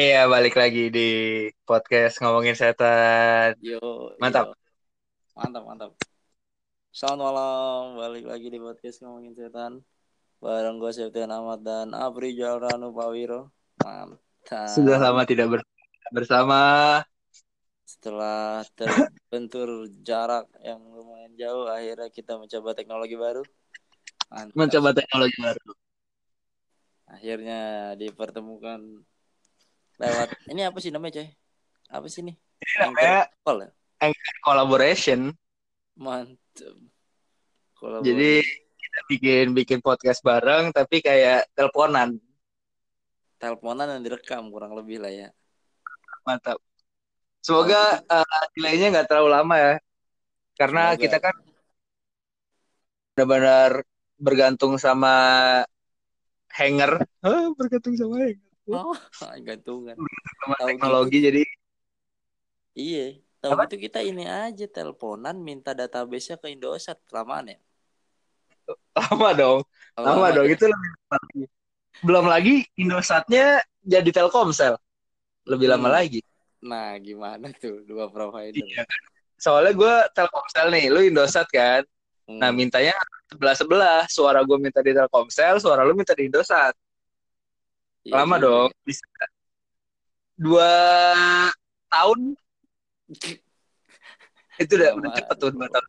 Iya, balik lagi di podcast ngomongin setan. Yo, Mantap. yo. Mantap, mantap. Selamat malam, balik lagi di podcast ngomongin setan. Bareng gue Septian Ahmad dan Apri Jalranu Pawiro. Mantap. Sudah lama tidak ber- bersama. Setelah terbentur jarak yang lumayan jauh, akhirnya kita mencoba teknologi baru. Mantap. Mencoba teknologi baru. Akhirnya dipertemukan lewat ini apa sih namanya, coy? Apa sih nih? namanya- Anchor call ya? Collaboration. Mantap. Jadi kita bikin bikin podcast bareng tapi kayak teleponan. teleponan yang direkam kurang lebih lah ya. Mantap. Semoga uh, delaynya nggak terlalu lama ya. Karena Semoga. kita kan benar-benar bergantung sama hanger. Bergantung sama hanger. Oh, gantungan. Tahu teknologi jadi Iya. Tahu Apa? gitu kita ini aja teleponan minta database-nya ke Indosat kelamaan ya. lama dong. Lama dong ya? itu lebih lama lagi. Belum lagi Indosatnya jadi Telkomsel. Lebih lama Hmm. lagi. Nah, gimana tuh dua provider? Iya kan. Soalnya gue Telkomsel nih, lu Indosat kan. Hmm. Nah mintanya sebelah sebelah. Suara gue minta di Telkomsel, suara lu minta di Indosat. Iya Lama juga. dong. Bisa. Dua tahun itu udah, udah cepet tuh dua tahun.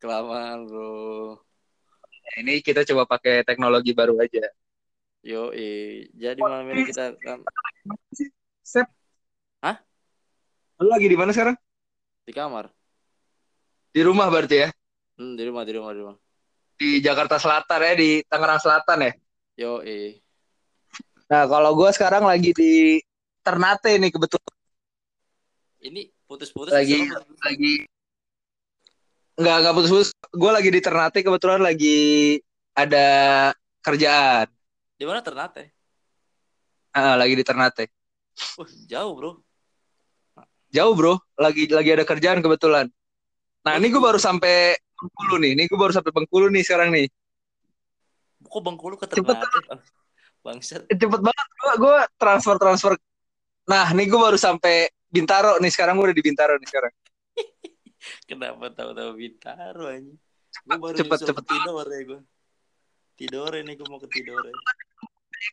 Kelamaan, Bro. Nah, ini kita coba pakai teknologi baru aja. Yo, jadi malam ini kita akan Sep. Hah? Lu lagi di mana sekarang? di kamar. Di rumah berarti ya? Hmm, di rumah, di rumah, di rumah. Di Jakarta Selatan ya, di Tangerang Selatan ya? Yo, Nah, kalau gue sekarang lagi di Ternate nih kebetulan Ini putus-putus lagi putus-putus. lagi nggak nggak putus-putus. Gue lagi di Ternate kebetulan lagi ada kerjaan. Di mana Ternate? Ah, lagi di Ternate. Wah, jauh, Bro. Jauh bro, lagi lagi ada kerjaan kebetulan. Nah, ini gue baru sampai Bengkulu nih. Ini gue baru sampai Bengkulu nih sekarang nih. Kok Bengkulu ke Cepet. Ternate? Bang? Bangsat. Cepet banget gue gue transfer transfer. Nah, nih gue baru sampai Bintaro nih. Sekarang gue udah di Bintaro nih sekarang. Kenapa tahu-tahu Bintaro aja? Gue baru cepet, cepet. Tidore gue. Tidore nih gue mau ke Tidore.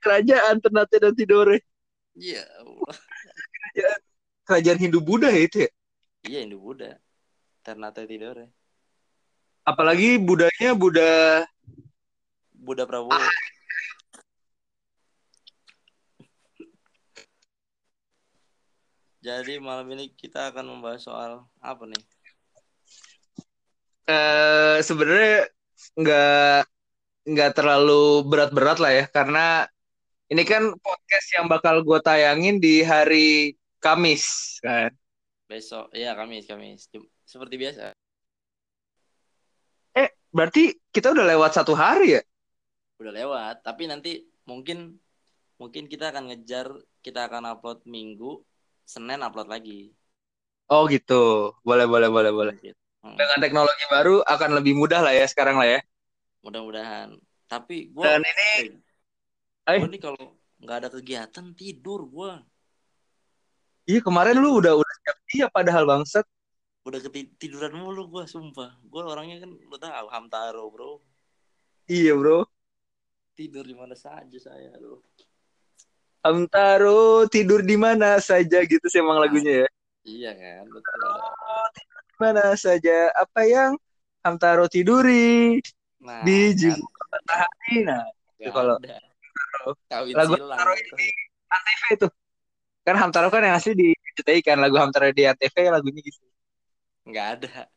Kerajaan Ternate dan Tidore. Iya, Allah. Kerajaan Hindu Buddha ya itu ya. iya Hindu Buddha. Ternate Tidore. Apalagi Budanya Buddha Buddha Prabowo. Jadi malam ini kita akan membahas soal apa nih? eh sebenarnya nggak nggak terlalu berat-berat lah ya karena ini kan podcast yang bakal gue tayangin di hari Kamis kan. Besok, iya Kamis, Kamis. Seperti biasa. Eh berarti kita udah lewat satu hari ya? Udah lewat, tapi nanti mungkin mungkin kita akan ngejar, kita akan upload Minggu, Senin upload lagi. Oh gitu, boleh boleh boleh boleh. Hmm, Dengan teknologi baru akan lebih mudah lah ya sekarang lah ya. Mudah-mudahan. Tapi gue Dan ini, Eh. gue nih kalau nggak ada kegiatan tidur gue. iya kemarin lu udah udah siap siap padahal bangsat. Udah ketiduran mulu gue, sumpah. Gue orangnya kan lu tahu Hamtaro bro. Iya bro. Tidur di mana saja saya, aduh. Amtaro tidur di mana saja gitu sih emang lagunya ya. Iya kan, betul. Di mana saja apa yang Hamtaro tiduri Nah, di kan, jiwa matahari. Nah, nggak kalau- Lagu gitu. ini Antv itu. Kan Hamtaro kan yang asli di CTI kan lagu Hamtaro di Antv lagunya gitu. Nggak ada.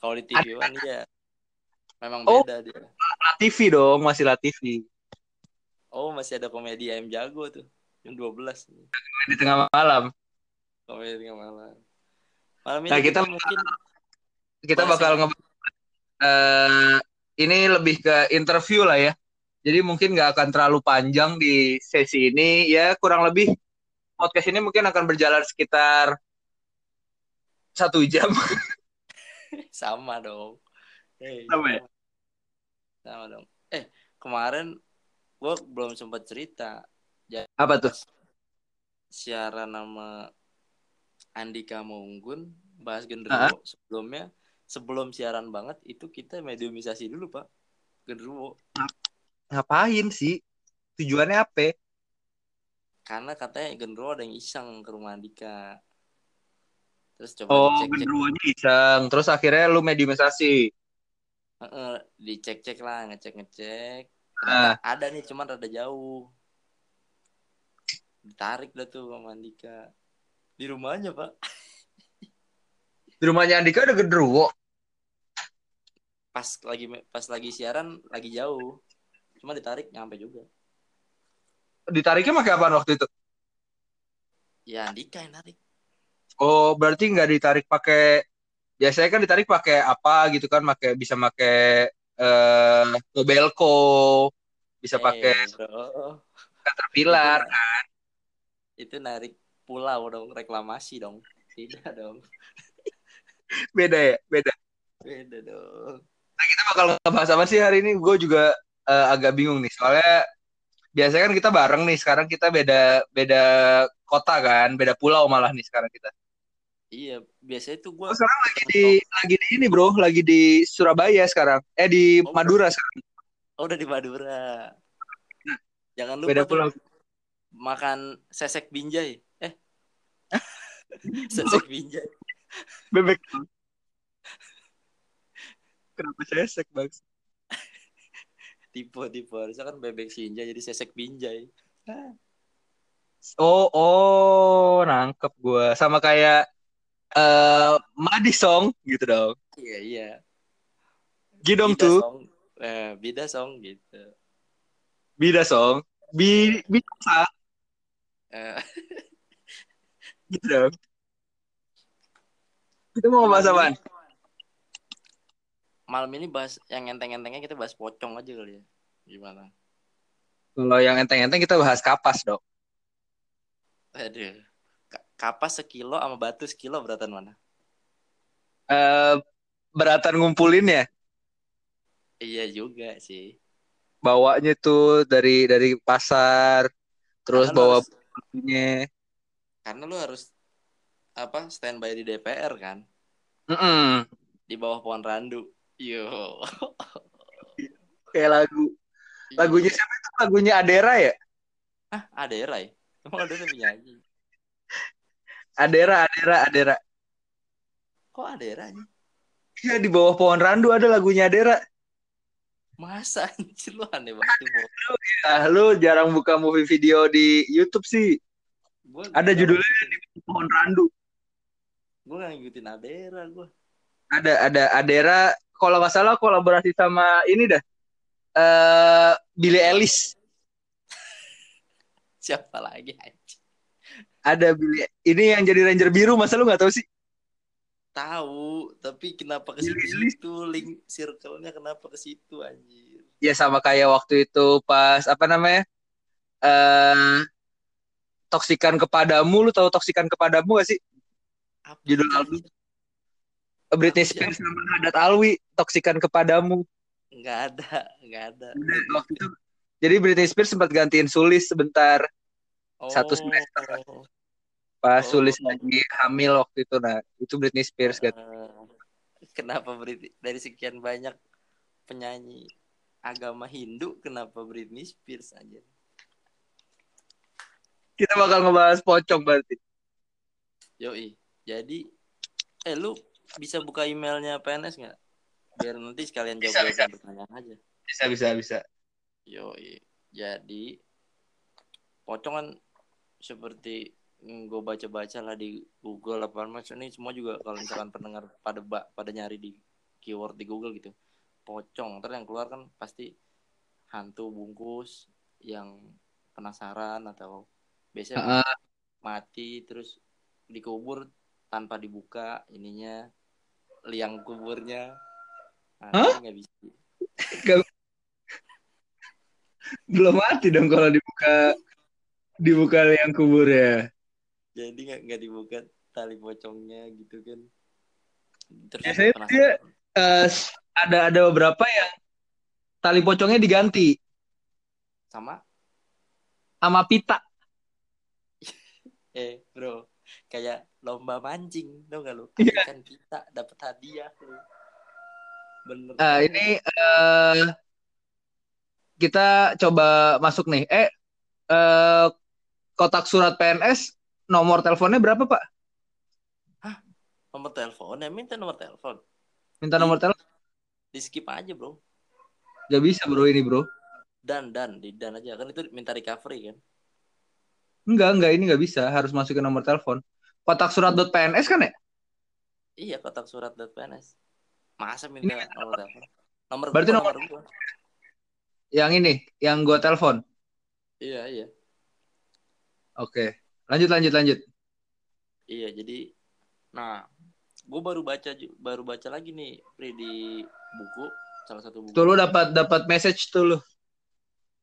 Kalau di TV One iya. Memang Oh. beda dia. TV dong, masih La TV. Oh, masih ada komedi ayam jago tuh. Jam 12 nih. Di tengah malam. Komedi tengah malam. Malam ini Nah, kita, kita- mungkin Kita bakal yang- nge eh, ini lebih ke interview lah ya. Jadi mungkin nggak akan terlalu panjang di sesi ini. Ya kurang lebih podcast ini mungkin akan berjalan sekitar satu jam. sama dong. Eh, Sama ya? Sama dong. Eh, kemarin gue belum sempat cerita. Apa tuh? siaran nama Andika Maunggun bahas Ah. genderuwo sebelumnya sebelum siaran banget itu kita mediumisasi dulu pak genderuwo Ngapain sih? Tujuannya apa? karena katanya genderuwo ada yang iseng ke rumah Andika terus coba Oh, dicek-cek genderuwonya iseng. Terus akhirnya lu mediumisasi. Heeh, dicek-cek lah ngecek-ngecek Ah. ternyata ada nih cuman rada jauh ditarik dah tuh sama Andika di rumahnya pak Di rumahnya Andika ada genderuwo. pas lagi pas lagi siaran lagi jauh cuma ditarik nyampe juga Ditariknya pakai apa waktu itu? ya Andika yang narik Oh, berarti nggak ditarik pakai biasanya kan ditarik pakai apa gitu kan? Pakai bisa pakai eh Mobilco, bisa pakai Eh, bro Caterpillar. Itu narik pulau dong reklamasi dong tidak dong Beda ya, beda. beda dong Kita bakal ngebahas apa sih hari ini? Gue juga eh, agak bingung nih. Soalnya biasanya kan kita bareng nih. Sekarang kita beda beda kota kan, beda pulau malah nih sekarang kita. iya biasanya tuh gue Oh, sekarang lagi di lagi di ini bro, lagi di Surabaya sekarang. Eh di Oh, Madura sekarang. oh, udah di Madura jangan lupa Beda tuh pulau. Makan sesek binjai eh sesek binjai Bebek. Kenapa sesek bang? tipe tipe harusnya kan bebek sinja jadi sesek binjai Oh, oh, nangkep gue. Sama kayak eh Madisong gitu dong. iya iya Gidong Bida tuh, song eh, bida song gitu Bida song. Bi bisa Eh, gitu dong. Kita mau apaan? ini malam ini bahas yang enteng-entengnya kita bahas pocong aja kali ya gimana Kalau yang enteng-enteng kita bahas kapas dong. aduh Ka- kapas sekilo sama batu sekilo beratan mana Eh beratan ngumpulin ya. iya juga sih Bawanya tuh dari dari pasar, terus karena bawa harus, batunya. karena lu harus apa standby di DPR kan Mm-mm. di bawah pohon randu yo Kayak lagu. Lagunya siapa itu? Lagunya Adera ya? ah ada ya emang ada yang penyanyi Adera, Adera, Adera. kok ada ya Ray Iya di bawah pohon randu ada lagunya Adera. Masa anjir lu aneh banget Bo. Ah, lu jarang buka movie video di YouTube sih. Gua Ada judulnya di pohon randu. Gue gak ngikutin Adera gue. Ada ada Adera kalau nggak salah kolaborasi sama ini dah. Eh Billie Eilish. Siapa lagi anjing? Ada Billie ini yang jadi Ranger biru masa lu nggak tahu sih? Tahu, tapi kenapa ke Billie situ link circle-nya kenapa ke situ anjir? Ya sama kayak waktu itu pas apa namanya? Eh Toksikan kepadamu, lu tahu Toksikan kepadamu gak sih? Apa Judul itu? album. Britney Apa sih? Spears sama Haddad Alwi, Toksikan kepadamu. Nggak ada, nggak ada. Udah, waktu itu. Jadi Britney Spears sempat gantiin Sulis sebentar Oh, satu semester. Pas Oh. Sulis lagi hamil waktu itu. Nah, itu Britney Spears kan. eh, kenapa Britney dari sekian banyak penyanyi agama Hindu kenapa Britney Spears aja? Kita bakal ngebahas pocong berarti. Yoi. Jadi, eh lu bisa buka emailnya PNS nggak? Biar nanti sekalian Bisa, jawab bisa. pertanyaan aja. Bisa bisa bisa. Yoi. Jadi pocong kan seperti gue baca-baca lah di Google apa mas ini semua juga kalau misalkan pendengar pada pada nyari di keyword di Google gitu pocong. Terus yang keluar kan pasti hantu bungkus yang penasaran atau biasanya Heeh. mati terus dikubur tanpa dibuka ininya liang kuburnya. Nah, nggak bisa. Belum mati dong kalau dibuka dibuka yang kubur ya. Jadi nggak nggak dibuka tali pocongnya gitu kan terus Biasanya penasaran. dia- Eh, ada ada beberapa yang tali pocongnya diganti sama sama pita. eh bro kayak lomba mancing tau gak lu Iya. kan kita dapat hadiah lu bener Nah, ini eh kita coba masuk nih. Eh, eh kotak surat PNS nomor teleponnya berapa, Pak? nomor telepon ya minta nomor telepon Minta nomor telepon. di skip aja bro Gak bisa, Bro, ini, Bro. dan dan di dan aja kan itu minta recovery kan Enggak, enggak, ini nggak bisa. Harus masukin nomor telepon. Kotak surat .pns kan ya? iya kotak surat PNS masa minta nomor telepon nomor Berarti gua, nomor- gua. Yang ini, yang gua telepon. iya iya Oke. Lanjut, lanjut, lanjut. iya jadi nah gue baru baca baru baca lagi nih Pri, di buku salah satu buku Tuh lu dapat dapat message tuh lu.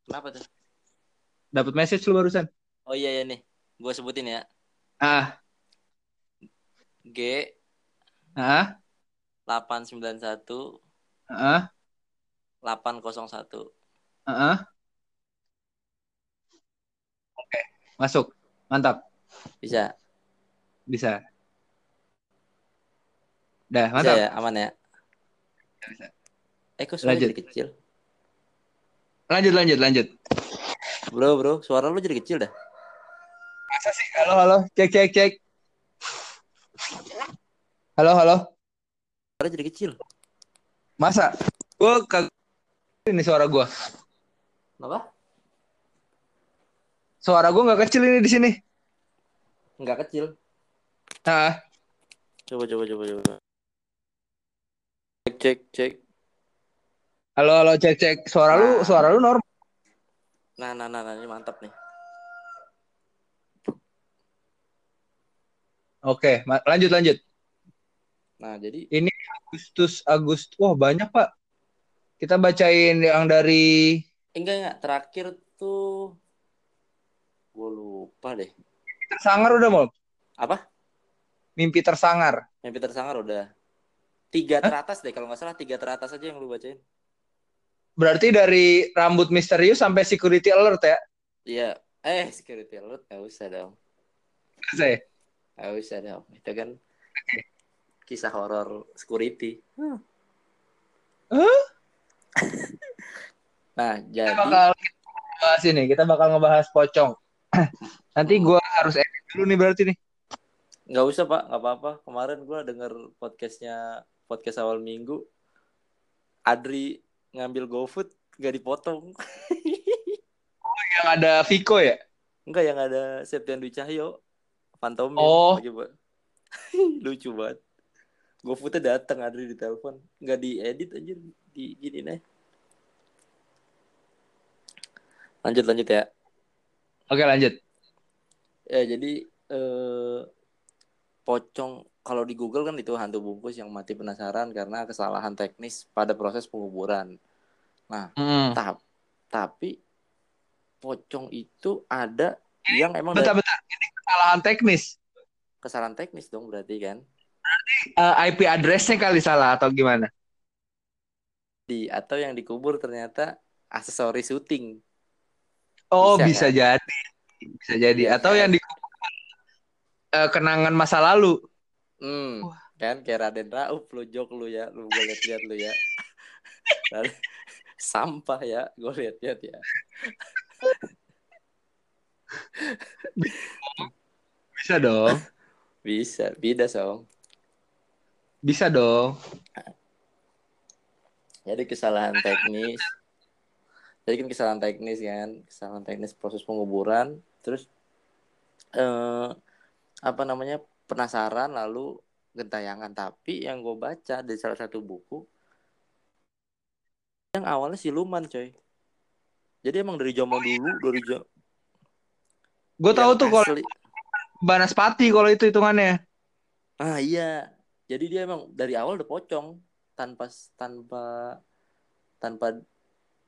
kenapa tuh Dapat message lu barusan. oh iya ya nih gue sebutin ya Ah, G ah, 891 ah, 801 ah. Oke, masuk. Mantap. bisa Bisa. Dah, bisa mantap. ya aman ya Bisa. eh kok suara Lanjut. jadi kecil Lanjut, lanjut, lanjut. bro bro suara lu jadi kecil dah Masa sih? Halo, halo. Cek, cek, cek. Halo, halo. suara jadi kecil Masa? Gua kag ini suara gua. apa Suara gua nggak kecil ini di sini. nggak kecil Ah, coba coba coba coba cek cek cek halo, halo, cek, cek. Suara lu, Nah. suara lu normal. nah nah nah, nah ini mantap nih Oke, ma- lanjut, lanjut. nah jadi Agustus, Agustus. Wah, banyak, Pak. Kita bacain yang dari enggak enggak terakhir tuh gue lupa deh Tersangar udah, mau. apa Mimpi tersangar. mimpi tersangar udah tiga teratas deh kalau nggak salah tiga teratas aja yang lu bacain Berarti dari rambut misterius sampai security alert ya? iya eh security alert nggak usah dong Saya. nggak usah dong itu kan kisah horor security Hah? nah Kita jadi bakal bahas ini. Kita bakal ngebahas pocong. Nanti gua harus edit dulu nih berarti nih. nggak usah pak. Nggak apa-apa. Kemarin gue denger podcastnya podcast awal minggu. Adri ngambil GoFood nggak dipotong. Yang ada Viko ya? Enggak yang ada Septian Dwi Cahyo. Fantomin Oh. lagi Pak. lucu banget. GoFoodnya datang Adri di telepon. Nggak diedit aja di gini nih lanjut lanjut ya Oke, lanjut. ya jadi eh, pocong kalau di Google kan itu hantu bungkus yang mati penasaran karena kesalahan teknis pada proses penguburan Hmm. tahap tapi pocong itu ada yang emang Bentar, dari bentar. Ini kesalahan teknis. kesalahan teknis dong berarti kan Eh, IP addressnya kali salah atau gimana? di atau yang dikubur ternyata aksesoris syuting Oh, Bisa, bisa, kan? jadi. Bisa jadi. Iya, atau kan? yang di eh, kenangan masa lalu. hmm Wah. kan kayak Raden Rauf lu jok lu ya lu gue liat-liat lu ya sampah ya gue liat-liat ya Bisa dong. bisa beda song Bisa dong. jadi kesalahan teknis jadi kan kesalahan teknis kan kesalahan teknis proses penguburan terus eh apa namanya penasaran lalu gentayangan tapi yang gue baca di salah satu buku yang awalnya siluman coy jadi emang dari zaman dulu dari ja- Gue tahu tuh kalau asli. Banaspati kalau itu hitungannya. ah iya jadi dia emang dari awal udah pocong tanpa tanpa tanpa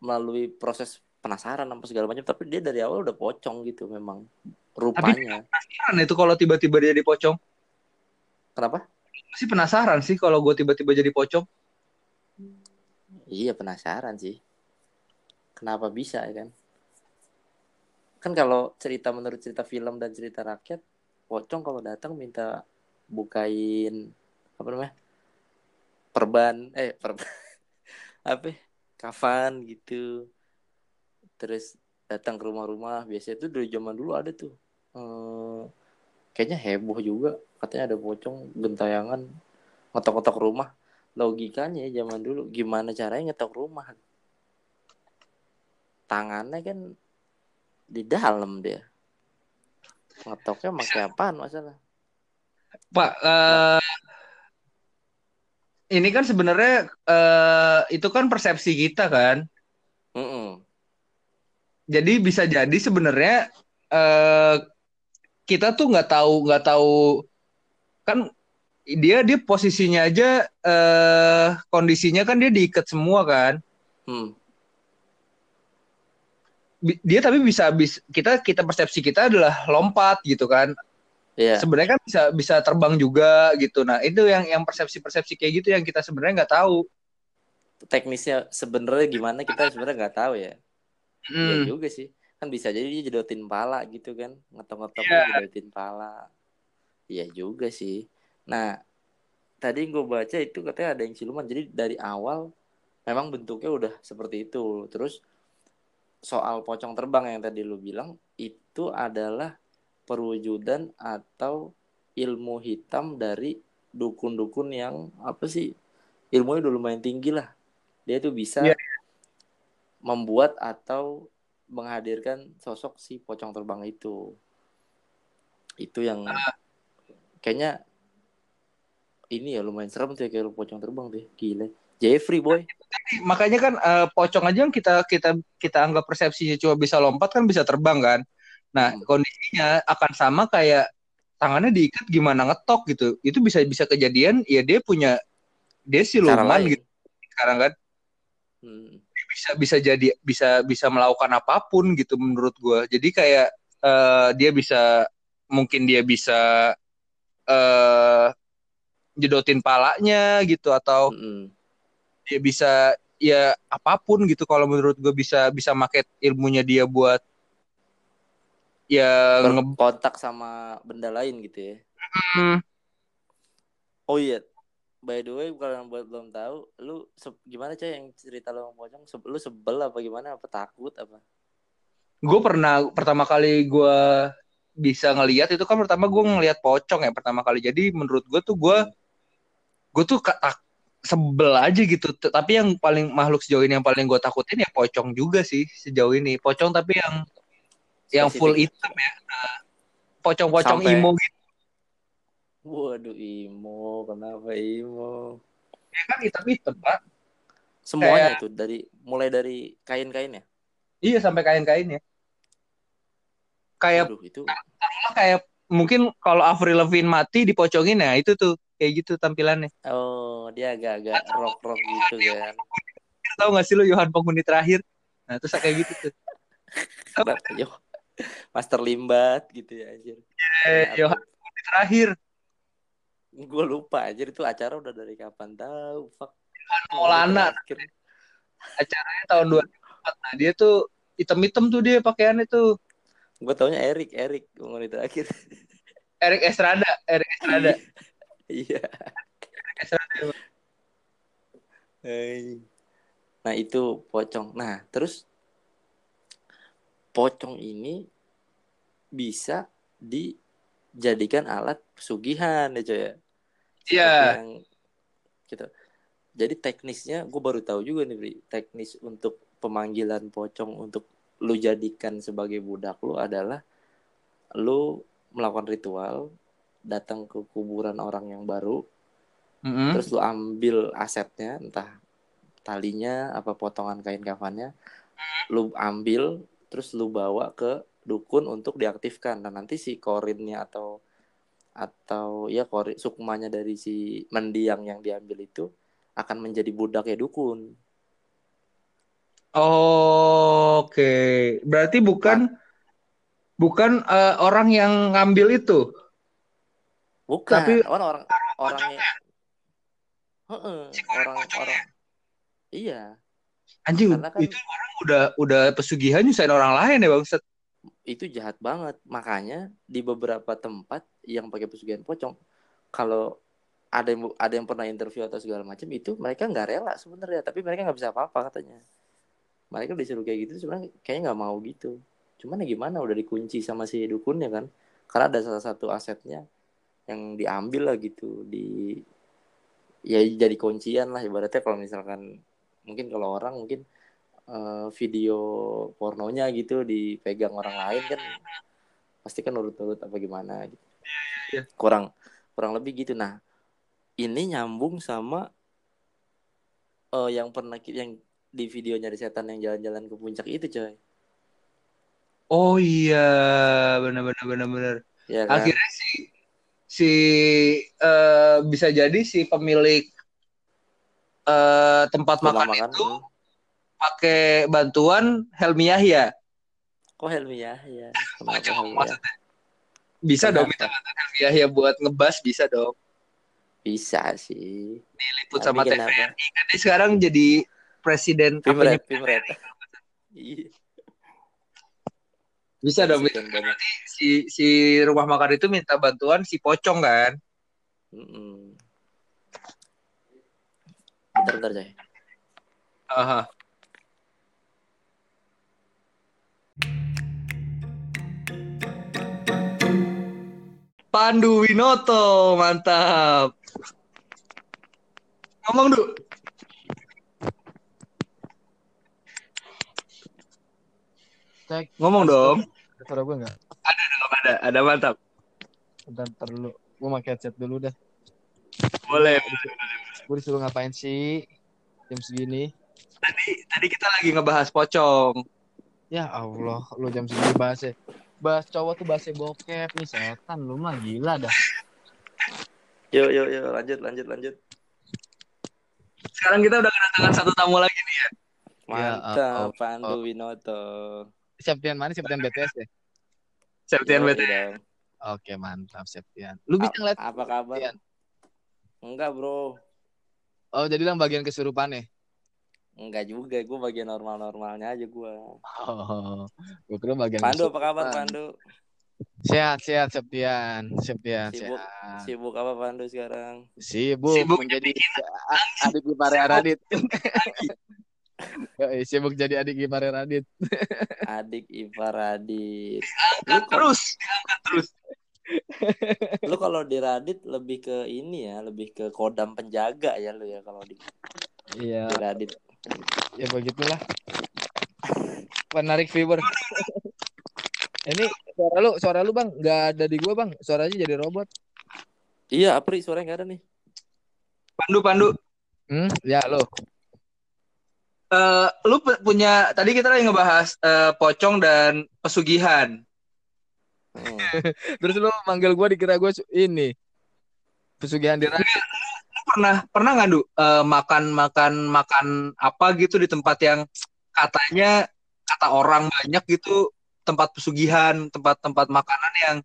melalui proses penasaran apa segala macam tapi dia dari awal udah pocong gitu memang rupanya Penasaran itu kalau tiba-tiba dia jadi pocong. kenapa Sih penasaran sih kalau gue tiba-tiba jadi pocong. iya penasaran sih kenapa bisa ya kan kan kalau cerita menurut cerita film dan cerita rakyat pocong kalau datang minta bukain apa namanya perban eh perban apa? Kafan gitu. Terus datang ke rumah-rumah biasanya tuh dari zaman dulu ada tuh. Hmm, kayaknya heboh juga katanya ada pocong gentayangan ngetok-ngetok rumah. Logikanya ya zaman dulu gimana caranya ngetok rumah? Tangannya kan di dalam dia. Ngetoknya pakai apaan masalah? Pak uh, ini kan sebenarnya uh, itu kan persepsi kita kan mm -mm. jadi bisa jadi sebenarnya uh, kita tuh nggak tahu nggak tahu kan dia dia posisinya aja uh, kondisinya kan dia diikat semua kan hmm. dia tapi bisa bisa kita kita persepsi kita adalah lompat gitu kan yeah. sebenarnya kan bisa bisa terbang juga gitu. Nah itu yang yang persepsi persepsi kayak gitu yang kita sebenarnya nggak tahu. Teknisnya sebenarnya gimana kita sebenarnya nggak tahu ya. Hmm. ya juga sih. Kan bisa jadi dia jedotin pala gitu kan. Ngetok-ngetok yeah. jedotin pala. Iya juga sih. Nah tadi gue baca itu katanya ada yang siluman. Jadi dari awal memang bentuknya udah seperti itu. Terus soal pocong terbang yang tadi lu bilang itu adalah perwujudan atau ilmu hitam dari dukun-dukun yang apa sih ilmunya udah lumayan tinggi lah. Dia tuh bisa yeah. membuat atau menghadirkan sosok si pocong terbang itu. Itu yang ah. kayaknya ini ya lumayan serem tuh ya kayak pocong terbang deh. Gila Jeffrey boy. Makanya kan uh, pocong aja yang kita kita kita anggap persepsinya cuma bisa lompat kan bisa terbang kan nah hmm. kondisinya akan sama kayak tangannya diikat gimana ngetok gitu. Itu bisa bisa kejadian ya dia punya dia siluman gitu sekarang kan. Hmm. Bisa bisa jadi bisa bisa melakukan apa pun gitu menurut gue jadi kayak uh, dia bisa mungkin dia bisa uh, jedotin palanya gitu atau mm -hmm. dia bisa ya apa pun gitu kalau menurut gue bisa bisa make ilmunya dia buat ya kontak sama benda lain gitu ya. Mm. Oh iya, by the way kalau yang buat belum tahu lu gimana cah yang cerita lo pocong se lu sebel apa gimana? Apa takut apa? Gue pernah pertama kali gue bisa ngelihat itu kan pertama gue ngelihat pocong ya pertama kali. Jadi menurut gue tuh gue gue tuh tak sebel aja gitu. Tapi yang paling makhluk sejauh ini yang paling gue takutin ya pocong juga sih sejauh ini. Pocong tapi yang Spesifik. yang full hitam ya pocong-pocong imo gitu Waduh Imo, kenapa Imo? Ya kan hitam-hitam pak. Semuanya Kayak... itu dari mulai dari kain-kainnya. Iya sampai kain-kainnya. Kayak Waduh, itu kayak mungkin kalau Avril Lavigne mati dipocongin ya itu tuh kayak gitu tampilannya. Oh dia agak-agak rock-rock gitu kan. Tahu gak sih lo Yohan penghuni terakhir? Nah terus kayak gitu tuh. Master Limbat gitu ya anjir. Eh, penghuni terakhir. Gue lupa aja itu acara udah dari kapan tahu fuck. Maulana. acaranya tahun 2004 nah dia tuh item-item tuh dia pakaiannya tuh. Gue taunya Erik Erik ngomong terakhir Erik Estrada Erik Estrada. Iya. Estrada. Nah itu pocong. Nah terus pocong ini bisa dijadikan alat pesugihan ya coy ya Iya. Gitu. Jadi teknisnya gue baru tahu juga nih, Bri. Teknis untuk pemanggilan pocong untuk lu jadikan sebagai budak lu adalah lu melakukan ritual, datang ke kuburan orang yang baru, mm-hmm. terus lu ambil asetnya, entah talinya apa potongan kain kafannya, lu ambil, terus lu bawa ke dukun untuk diaktifkan. Dan nanti si korinnya atau atau ya kori sukmanya dari si mendiang yang diambil itu akan menjadi budak ya dukun. Oh, Oke, okay. berarti bukan nah. bukan uh, orang yang ngambil itu. Bukan, tapi orang orang orangnya orang orang iya anjing kan, itu orang udah udah pesugihan nyusahin orang lain ya bang itu jahat banget. Makanya di beberapa tempat yang pakai pesugihan pocong kalau ada yang ada yang pernah interview atau segala macam itu mereka nggak rela sebenarnya. Tapi mereka nggak bisa apa-apa katanya. Mereka disuruh kayak gitu sebenarnya kayaknya nggak mau gitu. Cuman ya gimana udah dikunci sama si dukunnya kan. Karena ada salah satu asetnya yang diambil lah gitu di ya jadi kuncian lah ibaratnya kalau misalkan mungkin kalau orang mungkin uh, video pornonya gitu dipegang orang lain kan pasti kan urut-urut apa gimana gitu yeah. kurang kurang lebih gitu nah ini nyambung sama uh, yang pernah yang di videonya di setan yang jalan-jalan ke puncak itu coy oh iya benar benar benar benar ya, kan? akhirnya si si uh, bisa jadi si pemilik uh, tempat makan, makan itu hmm pakai bantuan Helmi Yahya. Kok Helmi Yahya? Maksudnya. Bisa Kenapa? dong minta bantuan Helmi Yahya buat ngebas bisa dong. Bisa sih. Diliput Tapi sama TVRI kan dia sekarang jadi presiden Pimret, Pimret. Iya. Bisa dong berarti si si rumah makan itu minta bantuan si pocong kan? Mm -mm. Bentar, bentar, Jay. Aha. Pandu Winoto, mantap. Ngomong dulu. Cek. Ngomong dong. Ada suara gue nggak? Ada dong, ada. Ada mantap. Bentar, bentar dulu. Gue pakai headset dulu dah. Boleh. Gue disuruh ngapain sih jam segini? Tadi tadi kita lagi ngebahas pocong. Ya Allah, lu jam segini bahas ya bahas cowok tuh bahasa bokep nih setan lu mah gila dah. Yuk yuk yuk lanjut lanjut lanjut. Sekarang kita udah kedatangan satu tamu lagi nih ya. Mantap, ya, oh, Pandu oh. Winoto. Septian mana? Septian BTS ya? Septian BTS. Oke, mantap Septian. Lu bisa ngeliat apa kabar? Septian? Enggak, Bro. Oh, jadi lang bagian kesurupan ya? Enggak juga, gue bagian normal-normalnya aja gue. Oh, gue kira bagian Pandu, apa kabar Pandu? Sehat, sehat, Septian. Septian, sibuk, sehat. Sibuk apa Pandu sekarang? Sibuk, sibuk menjadi adik Gimare Radit. sibuk jadi adik Gimare Radit. adik Ipar Radit. Lu terus, terus. Lu kalau di Radit lebih ke ini ya, lebih ke kodam penjaga ya lu ya kalau di Iya. Di Radit. Ya begitulah. Menarik viewer. Ini suara lu suara lu bang. Nggak ada di gua bang. Suaranya jadi robot. Iya Apri suaranya nggak ada nih. Pandu Pandu. Hmm? Ya lo uh, lu punya tadi kita lagi ngebahas uh, pocong dan pesugihan hmm. terus lu manggil gua dikira gua ini. Pesugihan di pernah pernah nggak du? Uh, makan makan makan apa gitu di tempat yang katanya kata orang banyak gitu tempat pesugihan tempat-tempat makanan yang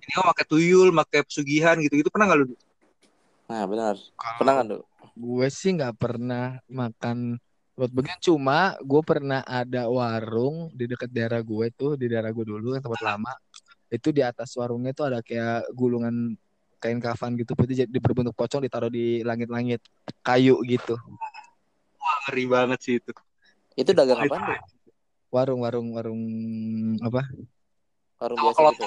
ini oh pakai tuyul pakai pesugihan gitu gitu pernah nggak lu nah benar. Pernah nggak lu gue sih nggak pernah makan buat begini. Cuma gue pernah ada warung di dekat daerah gue tuh di daerah gue dulu yang tempat lama itu di atas warungnya tuh ada kayak gulungan kain kafan gitu putih jadi berbentuk pocong ditaruh di langit-langit kayu gitu. Wah ngeri banget sih itu. Itu dagang apa tuh? Warung warung warung apa? Warung biasa gitu.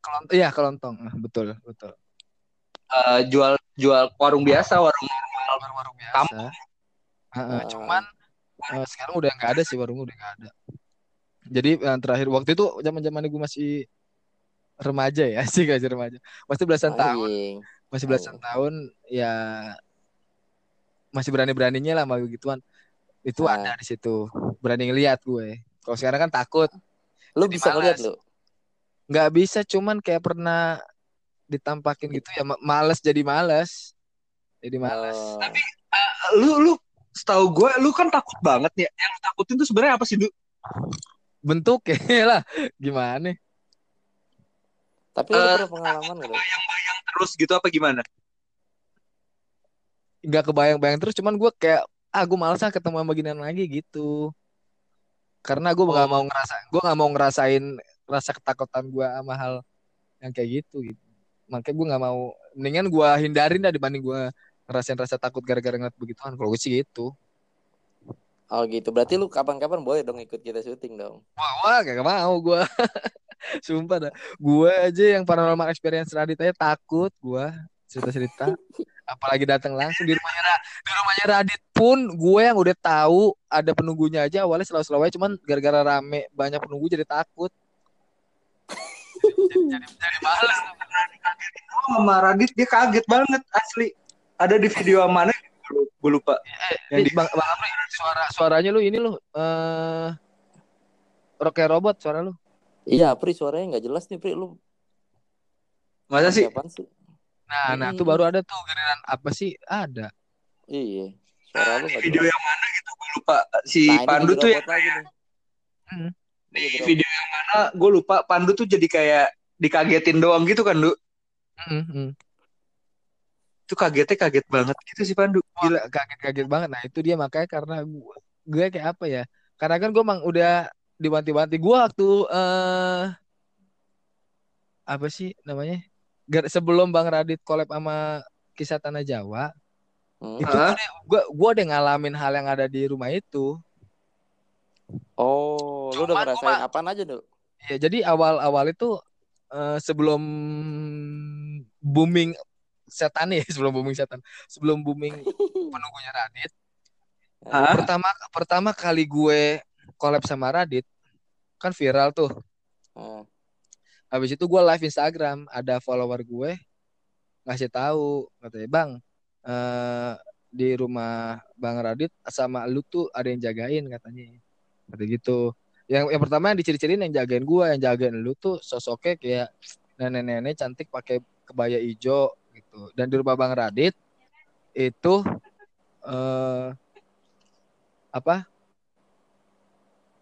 Kelontong, iya kelontong, ah, betul betul. Uh, jual jual warung biasa, warung normal, warung, warung biasa. Kampung. Uh, uh, cuman uh, sekarang udah nggak ada sih warung udah nggak ada. Jadi yang terakhir waktu itu zaman zaman gue masih remaja ya sih gak remaja. Masih belasan Aying. tahun masih belasan Aying. tahun ya masih berani beraninya lah mau gituan. Itu ah. ada di situ. Berani ngeliat gue. Kalau sekarang kan takut. Lu bisa ngeliat lu? Nggak bisa cuman kayak pernah ditampakin gitu ya. Males jadi males. Jadi males. Oh. tapi uh, lu lu setahu gue lu kan takut banget ya. Yang takutin tuh sebenarnya apa sih lu bentuk ya lah. Gimana tapi uh, ada pengalaman nggak? Bayang-bayang terus gitu apa gimana? Gak kebayang-bayang terus, cuman gue kayak ah gue malas ketemu sama ginian lagi gitu. karena gue nggak Oh. mau ngerasa gue nggak mau ngerasain rasa ketakutan gue sama hal yang kayak gitu gitu makanya gue nggak mau mendingan gue hindarin dah dibanding gue ngerasain rasa takut gara-gara ngeliat begituan kalau gue sih gitu Oh gitu. Berarti lu kapan-kapan boleh dong ikut kita syuting dong. wah, wah gak mau gue sumpah dah gue aja yang paranormal experience Radit aja takut gue cerita-cerita apalagi datang langsung di rumahnya di rumahnya Radit pun gue yang udah tahu ada penunggunya aja awalnya selalu-selalu aja cuman gara-gara rame banyak penunggu jadi takut jadi, jadi, jadi males sama Radit dia kaget banget asli. Ada di video mana? Gue lupa. Yang Eh, di bang, bang Amri, suara suaranya lu ini lu eh rock kayak robot suara lu Iya, Pri suaranya nggak jelas nih, Pri. Lu masa sih? apaan sih? nah nah Hmm. tuh baru ada tuh giliran apa sih ada Iya. Suara lu Di nggak video jelas. yang mana gitu gue lupa. Si Nah, Pandu tuh ya lagi nih. Hmm. Di video yang mana gue lupa Pandu tuh jadi kayak dikagetin doang gitu kan, Du? Mm, mm. Itu kagetnya kaget banget gitu sih Pandu. Gila. kaget-kaget banget. Nah, itu dia makanya karena gue, gue kayak apa ya? Karena kan gue emang udah diwanti-wanti. Gue waktu eh apa sih namanya? Gar- Sebelum Bang Radit collab sama Kisah Tanah Jawa, Hmm. itu Hah? gue gue udah ngalamin hal yang ada di rumah itu. Oh, lu udah Cuman ngerasain gua- apaan aja, Dok? Ya, jadi awal-awal itu eh, sebelum booming setan nih, sebelum booming setan, sebelum booming penunggunya Radit, Hah? pertama pertama kali gue collab sama Radit kan viral tuh. Hmm. Habis itu gue live Instagram, ada follower gue ngasih tahu katanya bang eh di rumah Bang Radit sama lu tuh ada yang jagain katanya, kata gitu. Yang yang pertama yang diciri-cirin yang jagain gue, yang jagain lu tuh sosoknya kayak nenek-nenek cantik pakai kebaya hijau gitu. Dan di rumah Bang Radit itu eh apa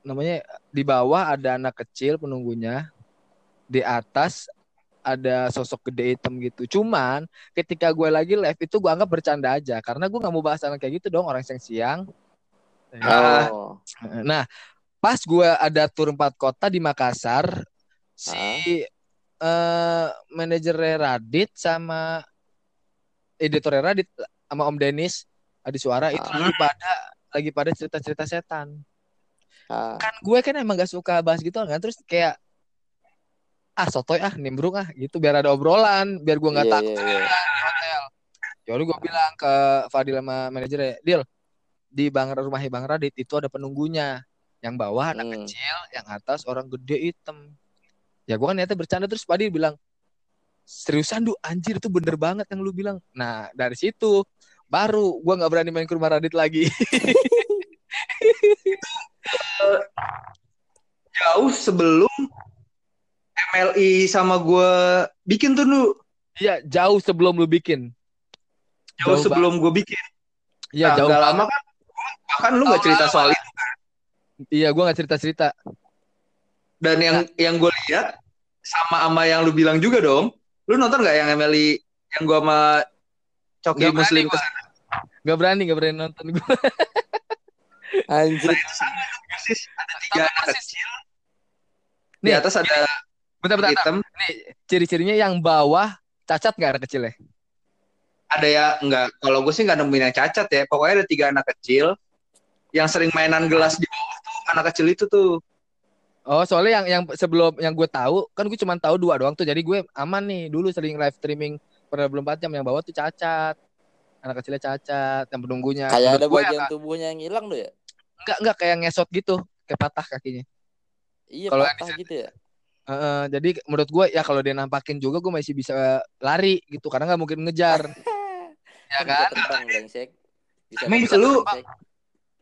namanya di bawah ada anak kecil penunggunya di atas ada sosok gede hitam gitu cuman ketika gue lagi live itu gue anggap bercanda aja karena gue nggak mau bahas hal kayak gitu dong orang siang-siang Ah. Oh. nah pas gue ada tur empat kota di Makassar si eh manajernya Radit sama editornya Radit sama Om Denis Adi Suara itu Ah. lagi pada lagi pada cerita-cerita setan Ah. kan gue kan emang gak suka bahas gitu kan terus kayak ah sotoy ah nimbrung ah gitu biar ada obrolan biar gue nggak Iya, takut iya, iya. di hotel jadi gue bilang ke Fadil sama manajernya Dil di bang rumah bang Radit itu ada penunggunya yang bawah anak Hmm. kecil yang atas orang gede hitam ya gue kan niatnya bercanda terus Fadil bilang seriusan du anjir itu bener banget yang lu bilang nah dari situ baru gue nggak berani main ke rumah Radit lagi Jauh sebelum MLI sama gue bikin tuh, Du. Iya jauh sebelum lu bikin Jauh, Jauh sebelum gue bikin. Iya Nah, jauh banget. lama kan. Bahkan lu nggak cerita lalu, soal itu. Iya, gue nggak cerita cerita. Dan yang yang gue lihat sama sama yang lu bilang juga dong. Lu nonton nggak yang MLI yang gue sama Coki berani Muslim gua. Gak berani, gak berani nonton gue. Anjir. Nah, itu sama tuh persis. Ada tiga Sama anak persis. kecil. Di Nih, atas ada Bentar, bentar. hitam. Nih, ciri-cirinya yang bawah cacat nggak anak kecil ya? Ada ya enggak. Kalau gue sih nggak nemuin yang cacat ya. Pokoknya ada tiga anak kecil yang sering mainan gelas di bawah tuh anak kecil itu tuh. Oh, soalnya yang yang sebelum yang gue tahu kan gue cuma tahu dua doang tuh. Jadi gue aman nih. Dulu sering live streaming per 24 jam yang bawah tuh cacat. Anak kecilnya cacat, yang penunggunya. Kayak ada gue bagian ya, tubuhnya yang hilang tuh ya? Enggak enggak kayak ngesot gitu, kayak patah kakinya. Iya, Kalau patah gitu ya. Heeh, jadi menurut gue ya kalau dia nampakin juga gue masih bisa lari gitu karena nggak mungkin ngejar ya Bisa kan terbang brengsek. Bisa Emang terbang, lu-.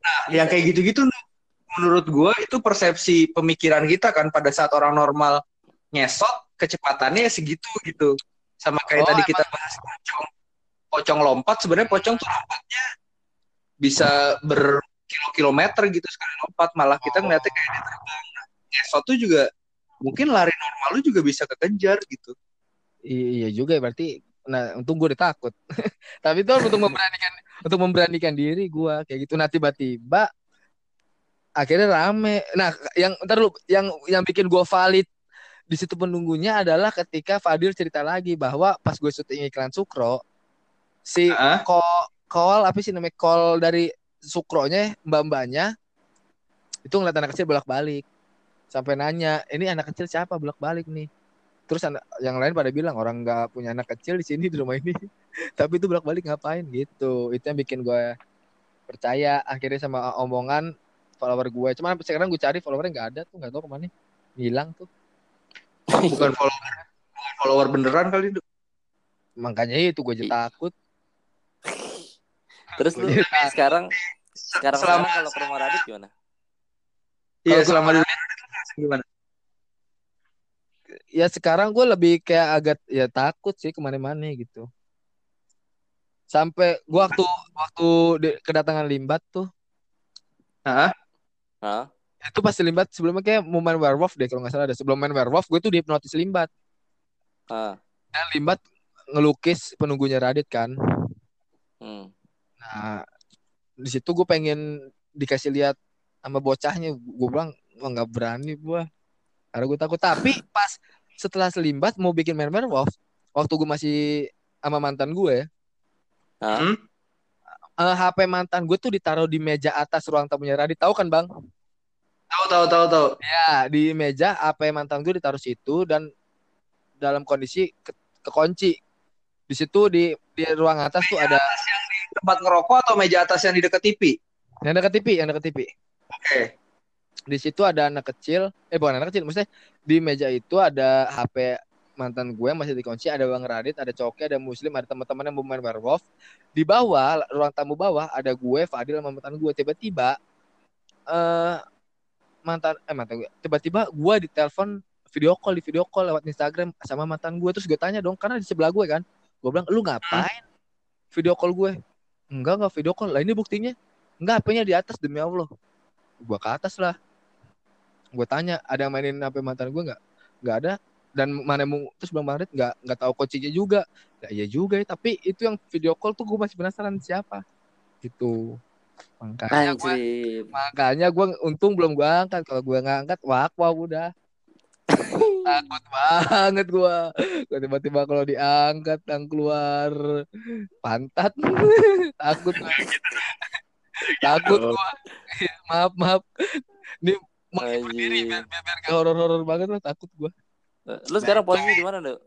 Nah, yang kayak gitu-gitu menurut gue itu persepsi pemikiran kita kan pada saat orang normal ngesot kecepatannya ya segitu gitu. Sama kayak Oh, tadi kita bahas pocong. Pocong lompat sebenarnya pocong tuh lompatnya bisa berkilo-kilometer gitu sekali lompat malah kita ngeliatnya kayak dia terbang. Nah, ngesot tuh juga mungkin lari normal lu juga bisa kekejar gitu. Iya juga ya berarti nah untung gue udah takut tapi itu untuk memberanikan untuk memberanikan diri gue kayak gitu nah tiba-tiba akhirnya rame. Nah, yang ntar lu yang yang bikin gue valid di situ penunggunya adalah ketika Fadil cerita lagi bahwa pas gue syuting iklan Sukro si Hah? call call apa sih namanya call dari Sukronya mbak-mbaknya itu ngeliat anak kecil bolak-balik. Sampai nanya ini anak kecil siapa? Bolak-balik nih. Terus anak, yang lain pada bilang orang nggak punya anak kecil di sini di rumah ini. Tapi itu bolak-balik ngapain? Gitu. Itu yang bikin gue percaya. Akhirnya sama omongan follower gue cuman sekarang gue cari followernya nggak ada tuh nggak tahu ke mana. Hilang tuh. Bukan follower, bukan follower beneran kali itu. makanya itu gue jadi takut. Terus lu Iya. sekarang sekarang Selama- kalau ke rumah Radit gimana? Iya, selama di gimana? ya sekarang gue lebih kayak agak ya takut sih ke mana-mana gitu sampai gue waktu waktu di- kedatangan limbat tuh Hah? Hah? itu pasti limbat sebelumnya kayak mau main werewolf deh kalau nggak salah ada sebelum main werewolf gue tuh dihipnotis limbat Ah. dan limbat ngelukis penunggunya Radit kan Hmm. nah di situ gue pengen dikasih lihat sama bocahnya. Gue bilang wah nggak berani gue karena gue takut. Tapi pas setelah selimbat mau bikin main werewolf waktu gue masih sama mantan gue Hah? Hmm? eh, HP mantan gue tuh ditaruh di meja atas ruang tamunya Radit. Tahu kan bang? Tahu tahu tahu tahu. ya di meja HP mantan gue ditaruh situ dan dalam kondisi ke kekunci. Di situ di di ruang atas tuh ada Tempat ngerokok atau meja atas yang di dekat TV? yang dekat TV yang dekat TV Oke. di situ ada anak kecil eh bukan anak kecil maksudnya di meja itu ada HP mantan gue masih dikunci ada bang Radit ada Coki ada Muslim ada teman-teman yang mau main werewolf. Di bawah ruang tamu bawah ada gue Fadil sama mantan gue. Tiba-tiba eh mantan eh mantan gue tiba-tiba gue ditelepon video call di video call lewat Instagram sama mantan gue. Terus gue tanya dong karena di sebelah gue kan. Gue bilang lu ngapain? Video call gue enggak enggak video call. Lah ini buktinya. Enggak HP-nya di atas demi Allah. Gue ke atas lah. Gue tanya ada yang mainin HP mantan gue nggak nggak ada. Dan mana mau terus bang Marit nggak nggak tahu kuncinya juga. Ya iya juga ya. Tapi itu yang video call tuh gue masih penasaran siapa? Gitu. Makanya gue makanya gue untung belum gue angkat. Kalau gue nggak angkat wah wah udah takut banget gue gue tiba-tiba kalau diangkat yang keluar pantat. Takut gua. takut gue maaf maaf. Ini menghibur diri biar biar, biar gak horor-horor banget lah takut gue Lu sekarang posisi di mana, Dok?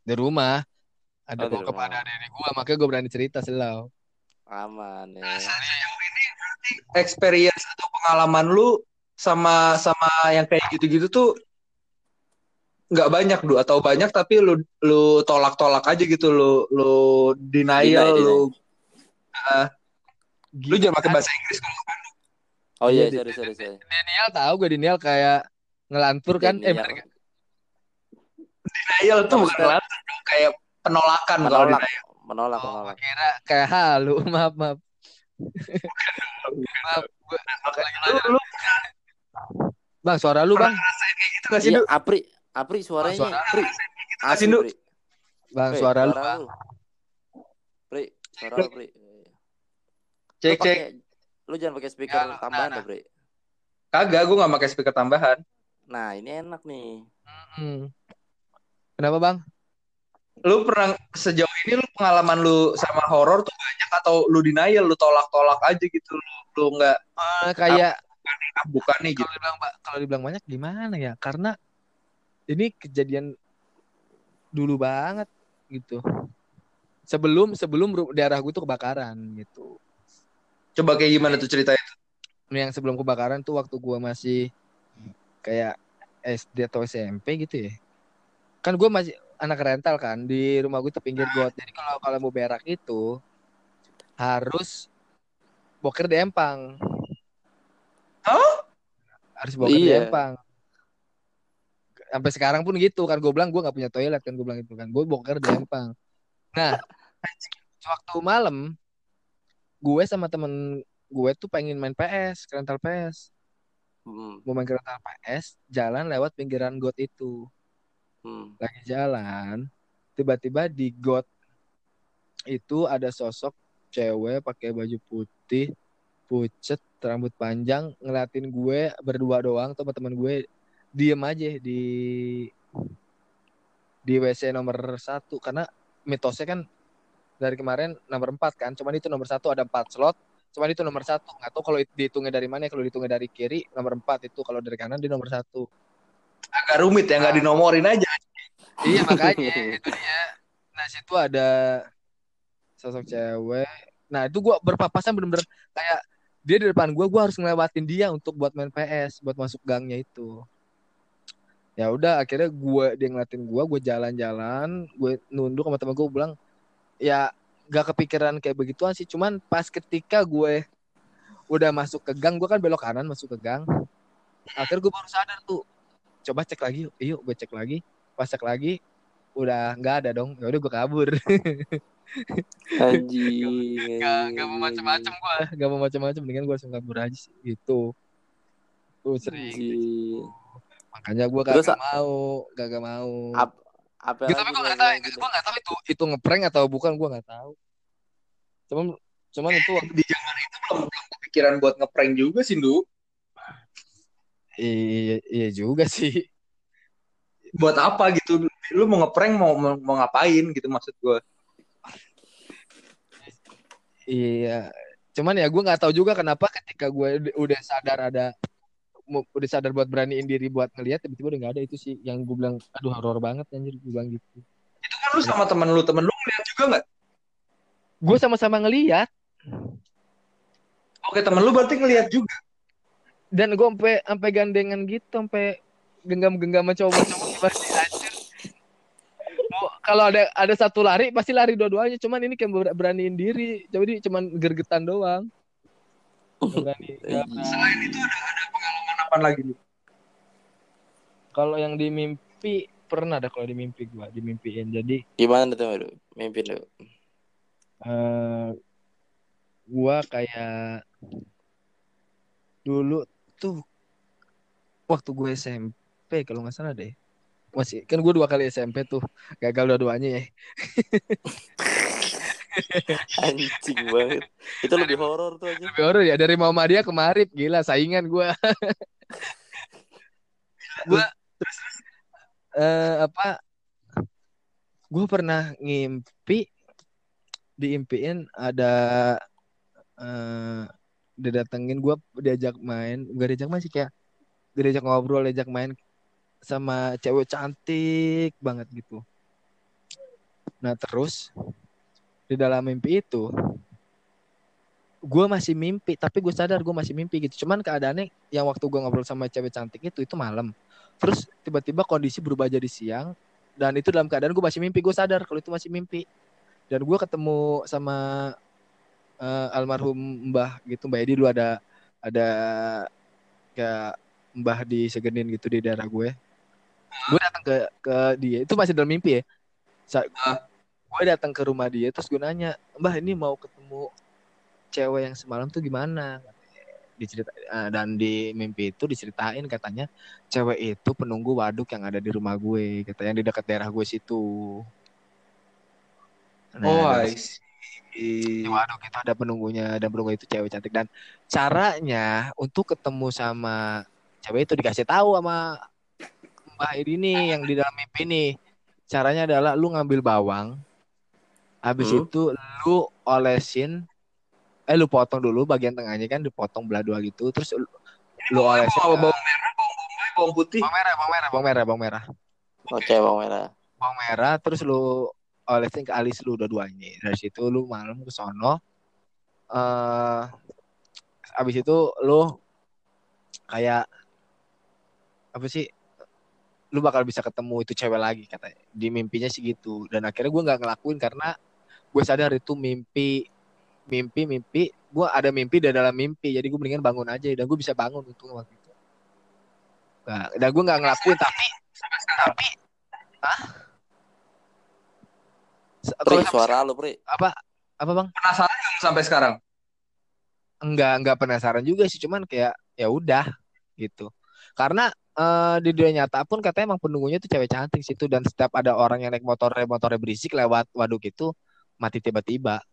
di rumah. Ada Oh, di bokap rumah. ada adik gue makanya gue berani cerita selalu. Aman ya. Experience atau pengalaman lu sama sama yang kayak gitu-gitu tuh nggak banyak du. Atau banyak tapi lu lu tolak-tolak aja gitu. Lu lu denial lu lu jangan pakai bahasa Inggris kalau Oh iya, Iya, sorry, sorry, sorry. Daniel tahu gue Daniel kayak ngelantur kan? Eh bener kan? denial tuh bukan ngelantur, dong. kayak penolakan kalau Menolak, denial. Menolak, oh, menolak. kira kayak halu maaf maaf. Maaf gue lu, lu bang suara lu bang. gitu gak sih Iya, Apri, Apri suaranya, suara Apri. gak sih, Asli, Du? Pri. bang Pri, suara lu bang lu. Pri, suara lu, Pri. cek Lu cek Lu jangan pakai speaker Ya, tambahan nah, dah, Pri. kagak gue nggak pakai speaker tambahan Nah, ini enak nih. Hmm. kenapa bang lu pernah sejauh ini lu pengalaman lu sama horor tuh banyak atau lu denial lu tolak-tolak aja gitu lu lu nggak Eh, kayak bukan nih gitu kalau dibilang kalau dibilang banyak gimana ya karena ini kejadian dulu banget gitu. Sebelum sebelum daerah gue tuh kebakaran gitu. Coba kayak gimana tuh ceritanya? Yang sebelum kebakaran tuh waktu gua masih kayak SD atau SMP gitu ya. Kan gue masih anak rental kan di rumah gue tuh pinggir got. Jadi kalau kalau mau berak itu harus boker di empang. Hah? harus boker di Iya. empang sampai sekarang pun gitu kan gue bilang gue nggak punya toilet kan gue bilang itu kan. Gue boker di empang nah waktu malam gue sama temen gue tuh pengen main PS rental PS Hmm, mau main rental PS jalan lewat pinggiran got itu. Hmm. lagi jalan tiba-tiba di got itu ada sosok cewek pakai baju putih pucet rambut panjang ngeliatin gue berdua doang tuh teman gue diem aja di di WC nomor satu. Karena mitosnya kan dari kemarin nomor empat kan. Cuman itu nomor satu ada empat slot. Cuman itu nomor satu. Nggak tahu kalau dihitungnya dari mana. Ya. kalau dihitungnya dari kiri nomor empat itu. Kalau dari kanan di nomor satu. Agak rumit ya nggak dinomorin aja. Iya makanya itu dia nah situ ada sosok cewek. Nah itu gue berpapasan bener-bener kayak dia di depan gue gue harus ngelewatin dia untuk buat main PS buat masuk gangnya itu ya udah akhirnya gue dia ngeliatin gue gue jalan-jalan gue nunduk sama temen gue bilang ya gak kepikiran kayak begituan sih cuman pas ketika gue udah masuk ke gang gue kan belok kanan masuk ke gang akhirnya gue baru sadar tuh coba cek lagi yuk, yuk gue cek lagi pas cek lagi udah nggak ada dong ya udah gue kabur Anjing. Gak, gak mau macam-macam gua, gak mau macam-macam dengan gua langsung kabur aja sih gitu. Tuh sering. Makanya gua Terus, gak mau, gak gak mau. Ap, apa Gitu, tapi lo gak tahu, gua gak tahu itu itu ngeprank atau bukan gua gak tahu. Cuman cuman itu di zaman itu belum belum kepikiran buat ngeprank juga sih Ndu iya, iya juga sih. buat apa gitu lu mau ngeprank mau mau, mau ngapain gitu maksud gue Iya. Cuman ya gua nggak tahu juga kenapa ketika gue udah sadar ada udah sadar buat beraniin diri buat ngelihat tiba-tiba udah nggak ada. Itu sih yang gue bilang aduh horor banget anjir gue bilang gitu. itu kan lu sama temen lu temen lu ngeliat juga nggak? Gue sama-sama ngelihat oke temen lu berarti ngeliat juga? Dan gue sampai sampai gandengan gitu sampai genggam-genggam anjir. Mau- kalau ada ada satu lari pasti lari dua-duanya. Cuman ini kayak ber- beraniin diri. Jadi cuman gergetan doang. Berani. selain itu ada ada apa lagi nih kalau yang di mimpi pernah ada kalau di mimpi gue dimimpiin jadi Gimana tuh, Madu? Mimpi lu. eh gue kayak dulu tuh waktu gue SMP kalau nggak salah deh masih kan gue dua kali SMP tuh gagal dua-duanya ya Anjing banget. Itu lebih horor tuh aja. Lebih horor ya dari Muhammadiyah ke Marib gila saingan gue. gue eh apa? Gue pernah ngimpi diimpiin ada eh didatengin gue diajak main gak diajak main sih kayak diajak ngobrol diajak main sama cewek cantik banget gitu nah terus di dalam mimpi itu gue masih mimpi tapi gue sadar gue masih mimpi gitu. Cuman keadaannya yang waktu gue ngobrol sama cewek cantik itu itu malam. Terus tiba-tiba kondisi berubah jadi siang dan itu dalam keadaan gue masih mimpi gue sadar kalau itu masih mimpi. Dan gue ketemu sama eh, almarhum mbah gitu mbah Edi dulu ada ada kayak mbah di Segenin gitu di daerah gue. Gue datang ke ke dia. Itu masih dalam mimpi ya? Sa- gue datang ke rumah dia terus gue nanya mbah ini mau ketemu cewek yang semalam tuh gimana dicerita eh, dan di mimpi itu diceritain katanya cewek itu penunggu waduk yang ada di rumah gue katanya yang di dekat daerah gue situ Nah, oh I see. di waduk itu ada penunggunya dan penunggu itu cewek cantik dan caranya untuk ketemu sama cewek itu dikasih tahu sama Mbak Edi nih yang di dalam mimpi nih caranya adalah lu ngambil bawang habis Hmm. itu lu olesin eh lu potong dulu bagian tengahnya kan dipotong belah dua gitu terus lu, lu olesin Bawang, ke- bawang merah bawang bombay bawang putih. Bawang merah bawang merah bawang merah bawang merah. Oke, Bang Merah. bawang merah terus lu olesin ke alis lu dua-duanya. Dari situ lu malam ke sono eh abis itu lu kayak apa sih lu bakal bisa ketemu itu cewek lagi katanya. Di mimpinya sih gitu. Dan akhirnya gue nggak ngelakuin karena gue sadar itu mimpi mimpi mimpi. Gue ada mimpi dan dalam mimpi jadi gue mendingan bangun aja. Dan gue bisa bangun untuk waktu itu. Nah, dan gue nggak ngelakuin tapi tapi ah Pri, suara lu, Pri. apa? Apa bang? Penasaran nggak sampai sekarang? Enggak enggak penasaran juga sih cuman kayak ya udah gitu. Karena eh, di dunia nyata pun katanya emang penunggunya tuh cewek cantik situ dan setiap ada orang yang naik motor motornya berisik lewat waduk itu mati tiba-tiba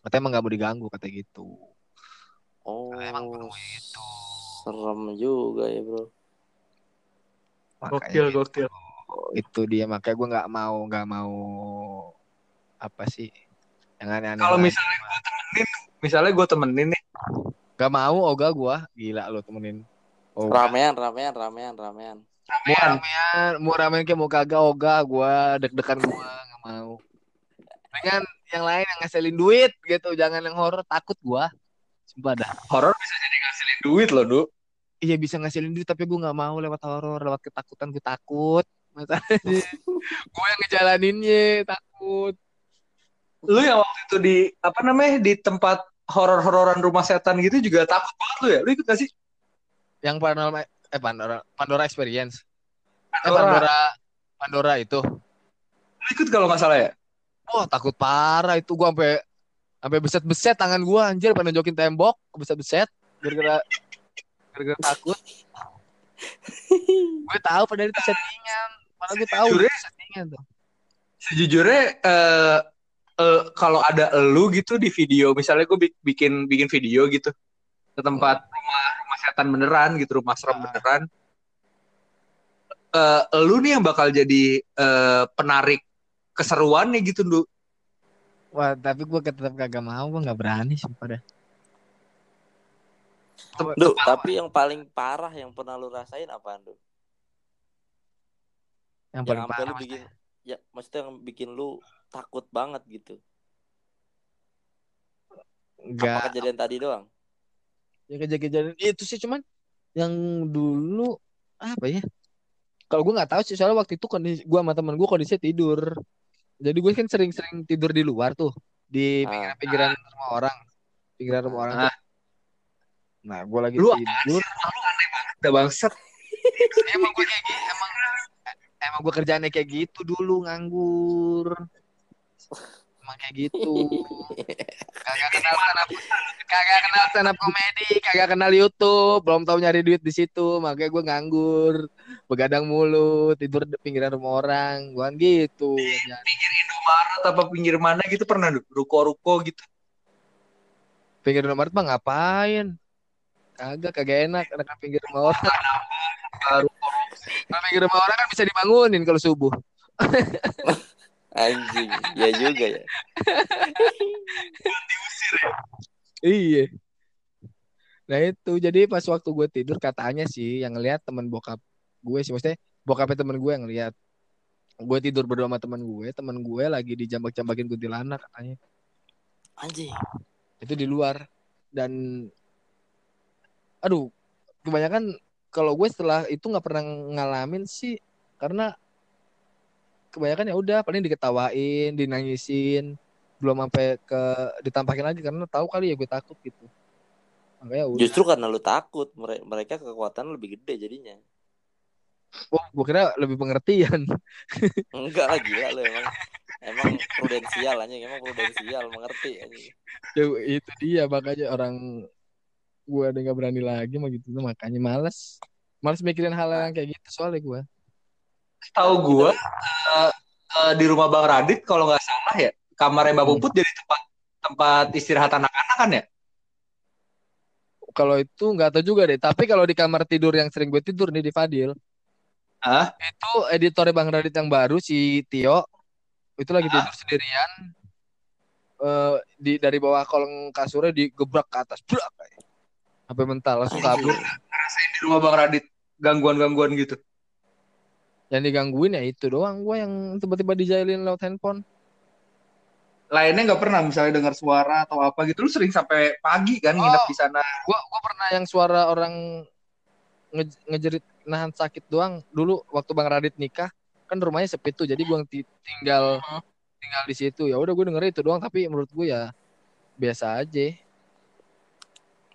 katanya emang nggak mau diganggu kata gitu Oh, Emang gunung itu. serem juga ya bro. Makanya Gokil, gitu. gokil. itu dia makanya gue nggak mau nggak mau apa sih yang aneh-aneh Kalau misalnya gue temenin, misalnya gue temenin nih, Gak mau oga gue gila lo temenin Oga. Ramean, ramean, ramean, ramean. mau ramean mau ramean kayak mau kagak oga gue deg-degan gue nggak mau dengan yang lain yang ngasilin duit gitu jangan yang horor takut gue sumpah dah horor bisa jadi ngasilin duit loh, Du. iya bisa ngasilin duit tapi gue nggak mau lewat horor lewat ketakutan gue takut masalahnya gue yang ngejalaninnya takut Lu yang waktu itu di apa namanya di tempat horor-hororan rumah setan gitu juga takut banget lu ya? Lu ikut gak sih? yang paranormal eh Pandora Pandora Experience eh Pandora. Pandora Pandora itu Lu ikut kalau nggak salah ya? Wah takut parah itu gue sampai sampai beset-beset tangan gue anjir pada jokin tembok beset-beset gara-gara gara-gara takut gue tahu padahal itu settingan padahal gue tahu itu settingan tuh Sejujurnya eh eh, kalau ada elu gitu di video, misalnya gue bikin bikin video gitu ke tempat rumah rumah setan beneran gitu, rumah serem beneran. Eh elu nih yang bakal jadi eh, penarik keseruannya gitu, Du. wah tapi gue tetap kagak mau gue nggak berani sumpah dah Duh, tapi yang paling parah yang pernah lu rasain apaan, Duh? yang Yang paling parah lu bikin ya maksudnya yang bikin lu takut banget gitu. nggak Apa kejadian tadi doang? ya kejadian itu sih cuman yang dulu apa ya kalau gue nggak tahu sih soalnya waktu itu kondisi gue sama temen gue kondisinya tidur jadi gue kan sering-sering tidur di luar tuh di Ah. pinggiran-pinggiran rumah orang pinggiran rumah orang tuh. nah gue lagi Lu tidur Udah bangsat. emang gue kayak gitu emang emang gue kerjaannya kayak gitu dulu nganggur emang kayak gitu. Kagak kenal stand up kagak kenal stand up komedi kagak kenal YouTube belum tahu nyari duit di situ makanya gue nganggur begadang mulu tidur di pinggiran rumah orang gue gitu. Ya, Pinggir Indomaret apa pinggir mana gitu pernah, Du? Ruko-ruko gitu. pinggir rumah mah ngapain? Kagak kagak enak enak kan pinggir rumah orang. Baru Kalau pinggir rumah orang kan bisa dibangunin kalau subuh Anjing, ya juga ya. Iya. Nah itu jadi pas waktu gue tidur katanya sih yang ngeliat temen bokap gue sih maksudnya bokapnya temen gue yang lihat gue tidur berdua sama temen gue temen gue lagi dijambak-jambakin kuntilanak katanya Anjing. itu di luar dan aduh kebanyakan kalau gue setelah itu nggak pernah ngalamin sih karena kebanyakan ya udah paling diketawain dinangisin belum sampai ke ditampakin lagi karena tahu kali ya gue takut gitu makanya udah Justru karena lu takut, mere- mereka kekuatan lebih gede jadinya. oh gue kira lebih pengertian Enggak lah gila lu emang. Emang prudensial anjing, emang prudensial mengerti anjing. Ya, itu dia makanya orang gue udah nggak berani lagi mah gitu makanya males males mikirin hal yang kayak gitu soalnya gue tahu gue eh, eh, di rumah Bang Radit kalau nggak salah ya kamarnya Mbak Hmm. Puput jadi tempat tempat istirahat anak-anak kan ya? kalau itu nggak tahu juga deh tapi kalau di kamar tidur yang sering gue tidur nih di Fadil Hah? itu editornya Bang Radit yang baru si Tio itu lagi tidur sendirian eh di dari bawah kolong kasurnya digebrak ke atas brak sampai mental langsung kabur Ngerasain di rumah Bang Radit gangguan-gangguan gitu. Yang digangguin ya itu doang. Gue yang tiba-tiba dijailin lewat handphone. Lainnya nggak pernah misalnya dengar suara atau apa gitu. Lu sering sampai pagi kan nginep Oh. di sana. gua gua pernah yang suara orang nge- ngejerit nahan sakit doang. Dulu waktu Bang Radit nikah kan rumahnya sepi tuh. Jadi gua ti- tinggal tinggal di situ. Ya udah gue denger itu doang. Tapi menurut gue ya biasa aja.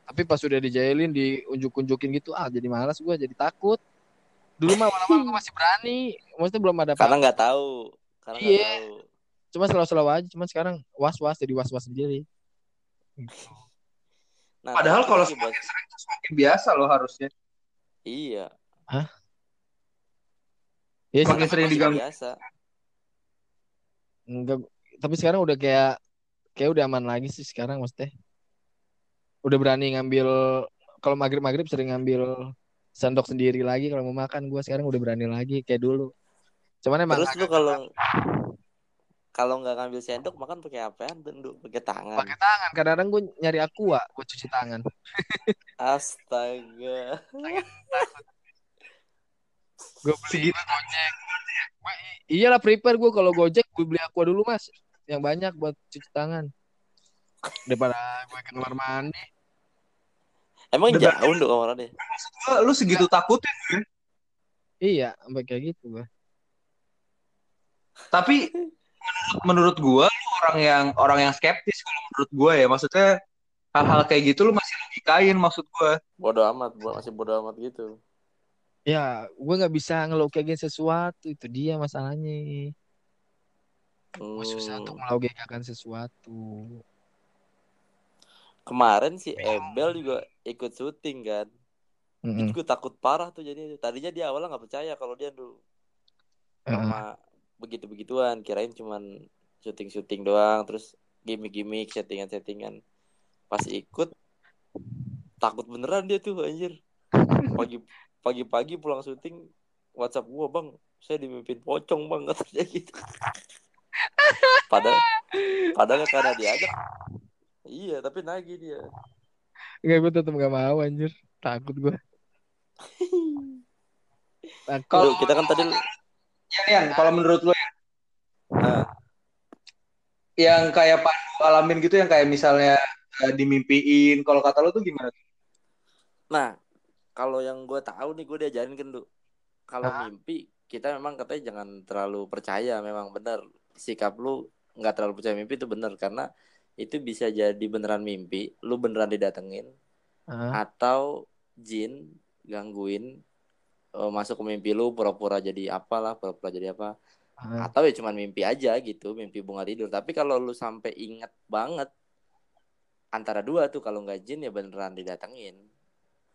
Tapi pas udah dijailin diunjuk-unjukin gitu ah jadi malas gue jadi takut dulu mah awal-awal gue masih berani maksudnya belum ada Karena nggak tahu. Karena Iya. tahu. cuma selalu-selalu aja cuma sekarang was-was jadi was-was sendiri Nah, Padahal kalau lagi buat- semakin sering tuh semakin biasa loh harusnya. iya, ya sih, Semakin sering diganggu. biasa. enggak tapi sekarang udah kayak kayak udah aman lagi sih sekarang maksudnya udah berani ngambil kalau maghrib maghrib sering ngambil sendok sendiri lagi kalau mau makan. Gue sekarang udah berani lagi kayak dulu. Cuman emang Terus lu kalau kalau nggak ngambil sendok makan pakai apa? Tentu pakai tangan. pakai tangan. Kadang-kadang gue nyari aqua gue cuci tangan. Astaga. gue beli gojek. Gua i- iyalah prepare gue kalau gojek gue beli aqua dulu mas. Yang banyak buat cuci tangan. Daripada gue ke kamar mandi Emang Udah jauh untuk kamarnya? Gua, lu segitu takutnya ya? iya sampai kayak gitu gue tapi menurut, menurut gua lu orang yang orang yang skeptis kalau menurut gua ya maksudnya hal-hal kayak gitu lu masih logikain maksud gua Bodoh amat, bo- masih bodoh amat gitu. ya gue nggak bisa ngelogikain sesuatu itu dia masalahnya Hmm. gue susah untuk melogikakan sesuatu Kemarin si Ebel juga ikut syuting kan. Mm-mm. Itu gue takut parah tuh jadi tadinya dia awalnya nggak percaya kalau dia tuh Heeh. sama begitu-begituan. Kirain cuman syuting-syuting doang. Terus gimmick-gimmick settingan-settingan. Pas ikut takut beneran dia tuh anjir. Pagi pagi-pagi pulang syuting WhatsApp gua bang saya dimimpin pocong bang katanya gitu. Padahal padahal karena diajak iya tapi nagih dia Enggak gue tetep gak mau anjir. Takut gue takut. Kalau- kita kan tadi ya Rian kalau menurut lu ya, nah, yang kayak Pandu alamin gitu yang kayak misalnya eh, dimimpiin kalau kata lu tuh gimana Nah, kalau yang gue tahu nih gue diajarin kan tuh kalau Hah? mimpi kita memang katanya jangan terlalu percaya memang benar sikap lu nggak terlalu percaya mimpi itu benar karena itu bisa jadi beneran mimpi lu beneran didatengin Ah, atau jin gangguin eh, masuk ke mimpi lu pura-pura jadi apalah pura-pura jadi apa. Ah. atau ya cuman mimpi aja gitu mimpi bunga tidur. Tapi kalau lu sampai inget banget antara dua tuh kalau nggak jin ya beneran didatengin.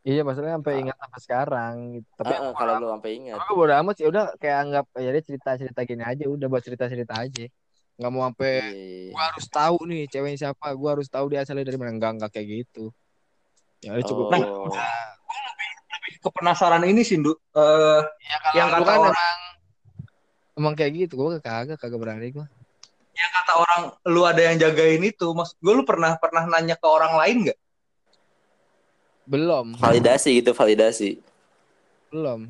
Iya maksudnya sampai ingat sampai sekarang gitu. tapi ah, kalau lu sampai inget gue bodo amat sih. Udah kayak anggap ya dia cerita cerita gini aja udah buat cerita cerita aja nggak mau sampai Iya. gue harus tahu nih ceweknya siapa. Gue harus tahu dia asalnya dari mana. Enggak enggak kayak gitu. Ya udah cukup. Oh. ke penasaran ini sih Ndu. Eh, ya kalau yang kata kan orang- emang emang kayak gitu. Gue kagak kagak berani gue yang kata orang lu ada yang jagain itu. Maksud gue lu pernah pernah nanya ke orang lain nggak? Belum. Validasi gitu validasi. Belum.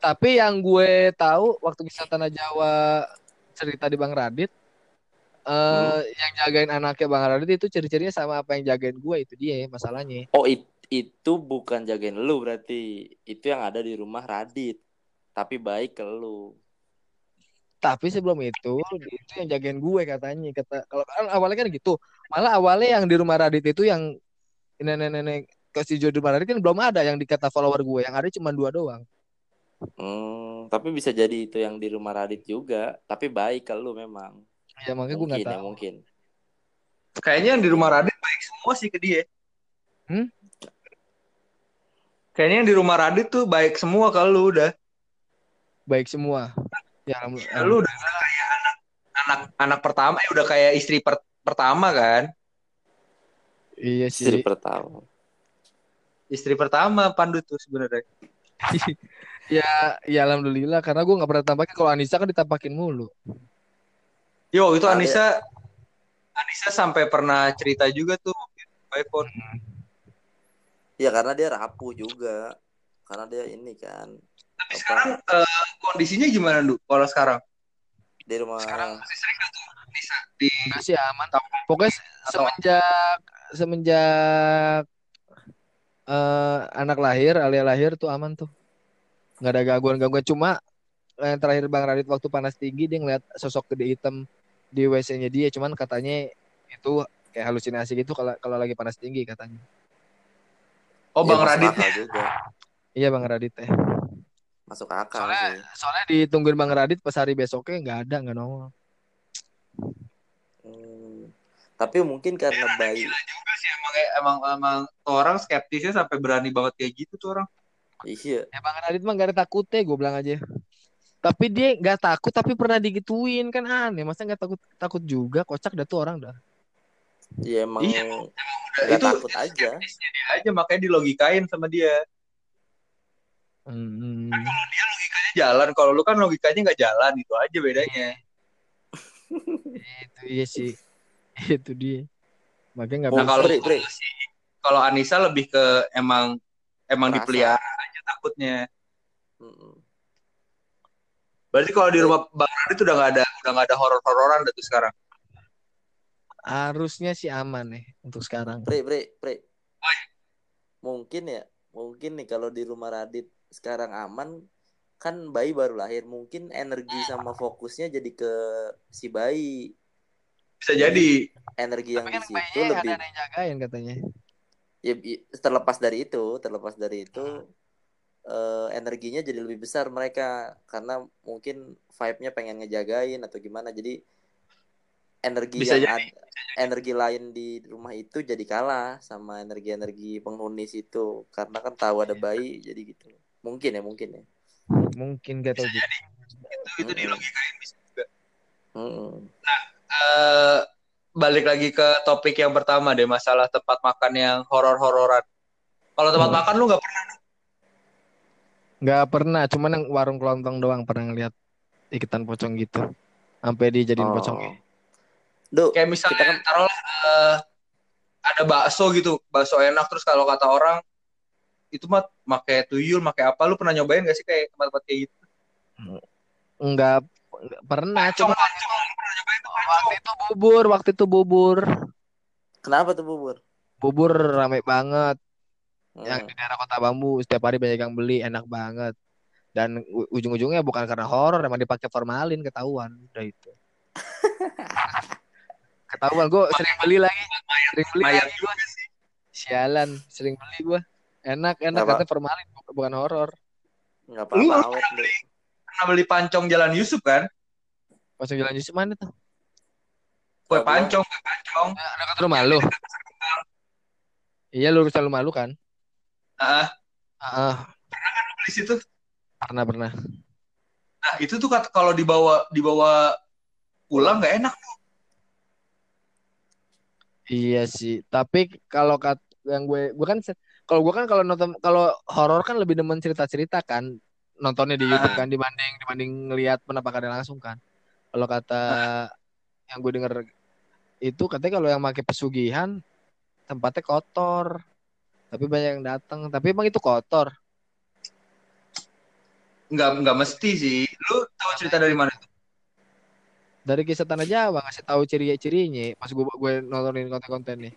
Tapi yang gue tahu waktu kisah tanah Jawa cerita di Bang Radit eh yang jagain anaknya Bang Radit itu ciri-cirinya sama apa yang jagain gue itu dia masalahnya. Oh it- itu bukan jagain lu berarti. Itu yang ada di rumah Radit. Tapi baik ke lu. Tapi sebelum itu itu yang jagain gue katanya kata kalau kan awalnya kan gitu. Malah awalnya yang di rumah Radit itu yang nenek-nenek ke si Jodoh rumah Radit kan belum ada yang dikata follower gue. Yang ada cuma dua doang hmm, tapi bisa jadi itu yang di rumah Radit juga. Tapi baik ke lu memang. Ya makanya gue nggak mungkin ya tahu. mungkin. Kayaknya yang di rumah Radit baik semua sih ke dia. Hmm? kayaknya yang di rumah Radit tuh baik semua kalau lu udah. Baik semua. Ya Ya, alhamdulillah. lu udah kayak anak anak anak pertama ya udah kayak istri per- pertama kan? Iya istri sih pertama. Istri pertama Pandu tuh sebenarnya ya ya alhamdulillah. Karena gue nggak pernah tampakin. Kalau Anissa kan ditampakin mulu. Yo itu Ada- Anissa Anissa sampai pernah cerita juga tuh iPhone. Ya karena dia rapuh juga. Karena dia ini kan tapi Apa? sekarang eh, kondisinya gimana Du? Kalau sekarang? Di rumah. Sekarang masih sering gak tuh Anissa? Di Enggak sih aman pokoknya se- semenjak semenjak eh, anak lahir Alia lahir tuh aman tuh nggak ada gangguan-gangguan. Cuma yang terakhir Bang Radit waktu panas tinggi dia ngeliat sosok gede hitam di WC-nya dia. Cuman katanya itu kayak halusinasi gitu kalau kalau lagi panas tinggi katanya. Oh Ya, Bang Radit. juga. Iya Bang Radit teh masuk akal Soalnya- sih. soalnya ditungguin Bang Radit pas hari besoknya nggak ada nggak nongol. Hmm. Tapi mungkin karena bayi gila juga sih. Emang emang emang orang skeptisnya sampai berani banget kayak gitu tuh orang iya Ya Bang Radit mah gak ada takutnya gue bilang aja. Tapi dia nggak takut tapi pernah digituin kan aneh. Masa nggak takut takut juga kocak dah tuh orang dah. Ya emang Iya, nggak itu takut aja. dia aja makanya dilogikain sama dia. Hmm. Logikanya jalan, kalau lu kan logikanya nggak jalan, itu aja bedanya. Itu iya sih. Itu dia. Makanya nggak Nah kalau kalau Anissa lebih ke emang emang Rasa. dipelihara takutnya. Mm-mm. Berarti kalau di rumah Bang Radit udah nggak ada udah nggak ada horor-hororan dah tuh sekarang. harusnya sih aman nih untuk sekarang. Bre, bre, bre. Mungkin ya, mungkin nih kalau di rumah Radit sekarang aman, kan bayi baru lahir, mungkin energi sama fokusnya jadi ke si bayi. Bisa jadi. Energi yang Tapi di kan situ lebih ada yang jagain katanya. ya terlepas dari itu, terlepas dari itu eh, energinya jadi lebih besar mereka karena mungkin vibe-nya pengen ngejagain atau gimana. Jadi energi Bisa yang jadi, ad- energi lain di rumah itu jadi kalah sama energi-energi penghuni situ karena kan tahu ada bayi jadi gitu. Mungkin ya, mungkin ya. Mungkin gak tahu juga. Itu itu Mm-mm. dilogikain bisa juga. Mm-mm. Eh, balik lagi ke topik yang pertama deh masalah tempat makan yang horor-hororan. Kalau tempat Hmm. makan lu nggak pernah Nggak pernah, cuman yang warung kelontong doang pernah ngeliat ikitan pocong gitu. Sampai dijadiin Oh. pocong. Duh, kayak misalnya kita kan taruhlah eh, ada bakso gitu, bakso enak terus kalau kata orang itu mah pakai tuyul, pakai apa? Lu pernah nyobain gak sih kayak tempat-tempat kayak gitu? Nggak, nggak pernah, Pancong, cuma waktu itu bubur, waktu itu bubur. kenapa tuh bubur? Bubur rame banget. Yang Hmm. di daerah Kota Bambu setiap hari banyak yang beli, enak banget. Dan ujung-ujungnya bukan karena horor, emang dipakai formalin ketahuan. Udah itu. ketahuan gue sering beli lagi, sering beli Mayat lagi gue. Sialan, sering beli gue. Enak, enak katanya formalin bu- bukan horor. Nggak Lu apa-apa awet pernah lu. Pernah beli pancong Jalan Yusuf kan? Pas jalan Yusuf mana tuh? Kue pancong, kue pancong. Nah, Dekat rumah lu. Iya lurus rumah lu kan? Ah, Ah, beli situ. pernah pernah. Nah, itu tuh kalau dibawa dibawa pulang nggak enak. Iya sih. Tapi kalau kat yang gue gue kan kalau gue kan kalau nonton kalau horor kan lebih demen cerita-cerita kan nontonnya di YouTube kan dibanding dibanding ngelihat penampakannya langsung kan. Kalau kata yang gue denger itu katanya kalau yang pakai pesugihan tempatnya kotor. Tapi banyak yang datang. Tapi emang itu kotor. Nggak nggak mesti sih. Lu tahu cerita dari mana? Dari kisah Tanah Jawa ngasih tahu ciri-cirinya pas gue gue nontonin konten-konten nih.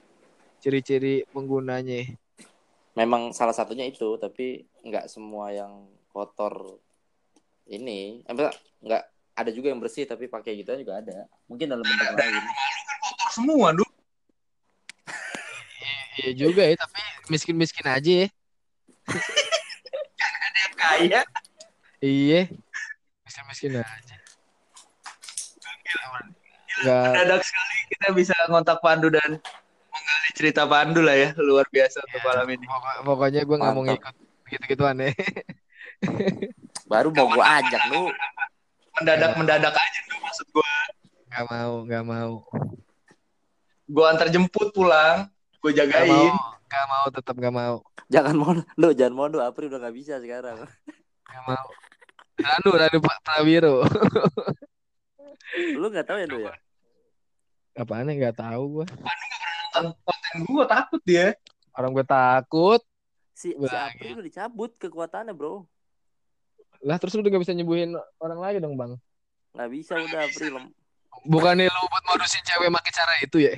Ciri-ciri penggunanya. Memang salah satunya itu, tapi nggak semua yang kotor ini, eh, nggak ada juga yang bersih tapi pakai gitu juga ada. Mungkin dalam bentuk lain. Kotor semua, Duh. Iya juga ya, tapi miskin-miskin aja ya. Kaya. Iya. Miskin-miskin aja. Enggak Mendadak sekali kita bisa ngontak Pandu dan menggali cerita Pandu lah ya. Luar biasa untuk Iya. malam ini. pokok- pokoknya gue nggak mau ngikut gitu-gituan ya. Baru mau gue ajak lu. Mendadak-mendadak aja tuh maksud gue. Gak mau, gak mau. Gue antar jemput pulang. Gue Gak mau, jagain. Gak mau, tetap gak mau. Jangan mau lu, jangan mau lu. April udah nggak bisa sekarang. Gak mau. Ranu, Ranu Pak Prawiro. Lu nggak tahu ya lu ya? Apaan ya gak tahu gue. Nonton konten gue takut dia. Orang gue takut. Si, si. April udah dicabut kekuatannya bro. Lah terus lu udah gak bisa nyembuhin orang lagi dong bang. Nggak bisa udah April. Bukannya lu buat modusin cewek pakai cara itu ya?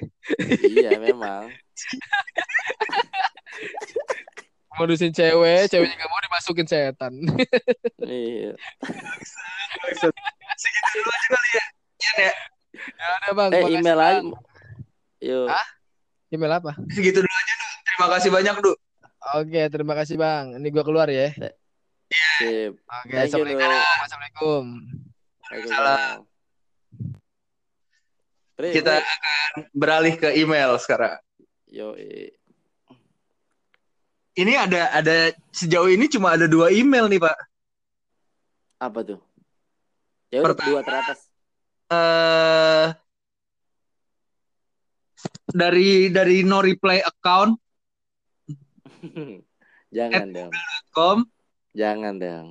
iya memang. Modusin cewek, ceweknya gak mau dimasukin setan. Iya. Segitu dulu aja kali ya. Ian ya. ya udah bang. Eh email aja. Yuk. Hah? Email apa? Segitu dulu aja Du. Terima kasih banyak Du. Oke, terima kasih bang. Ini gue keluar ya. Sip. Oke, Thank assalamualaikum. Assalamualaikum. Waalaikumsalam. Kita akan beralih ke email sekarang. Yo, Ini ada ada sejauh ini cuma ada dua email nih Pak. apa tuh? Ya udah Pertama. dua teratas. eh dari dari no reply account Jangan dong. com Jangan dong.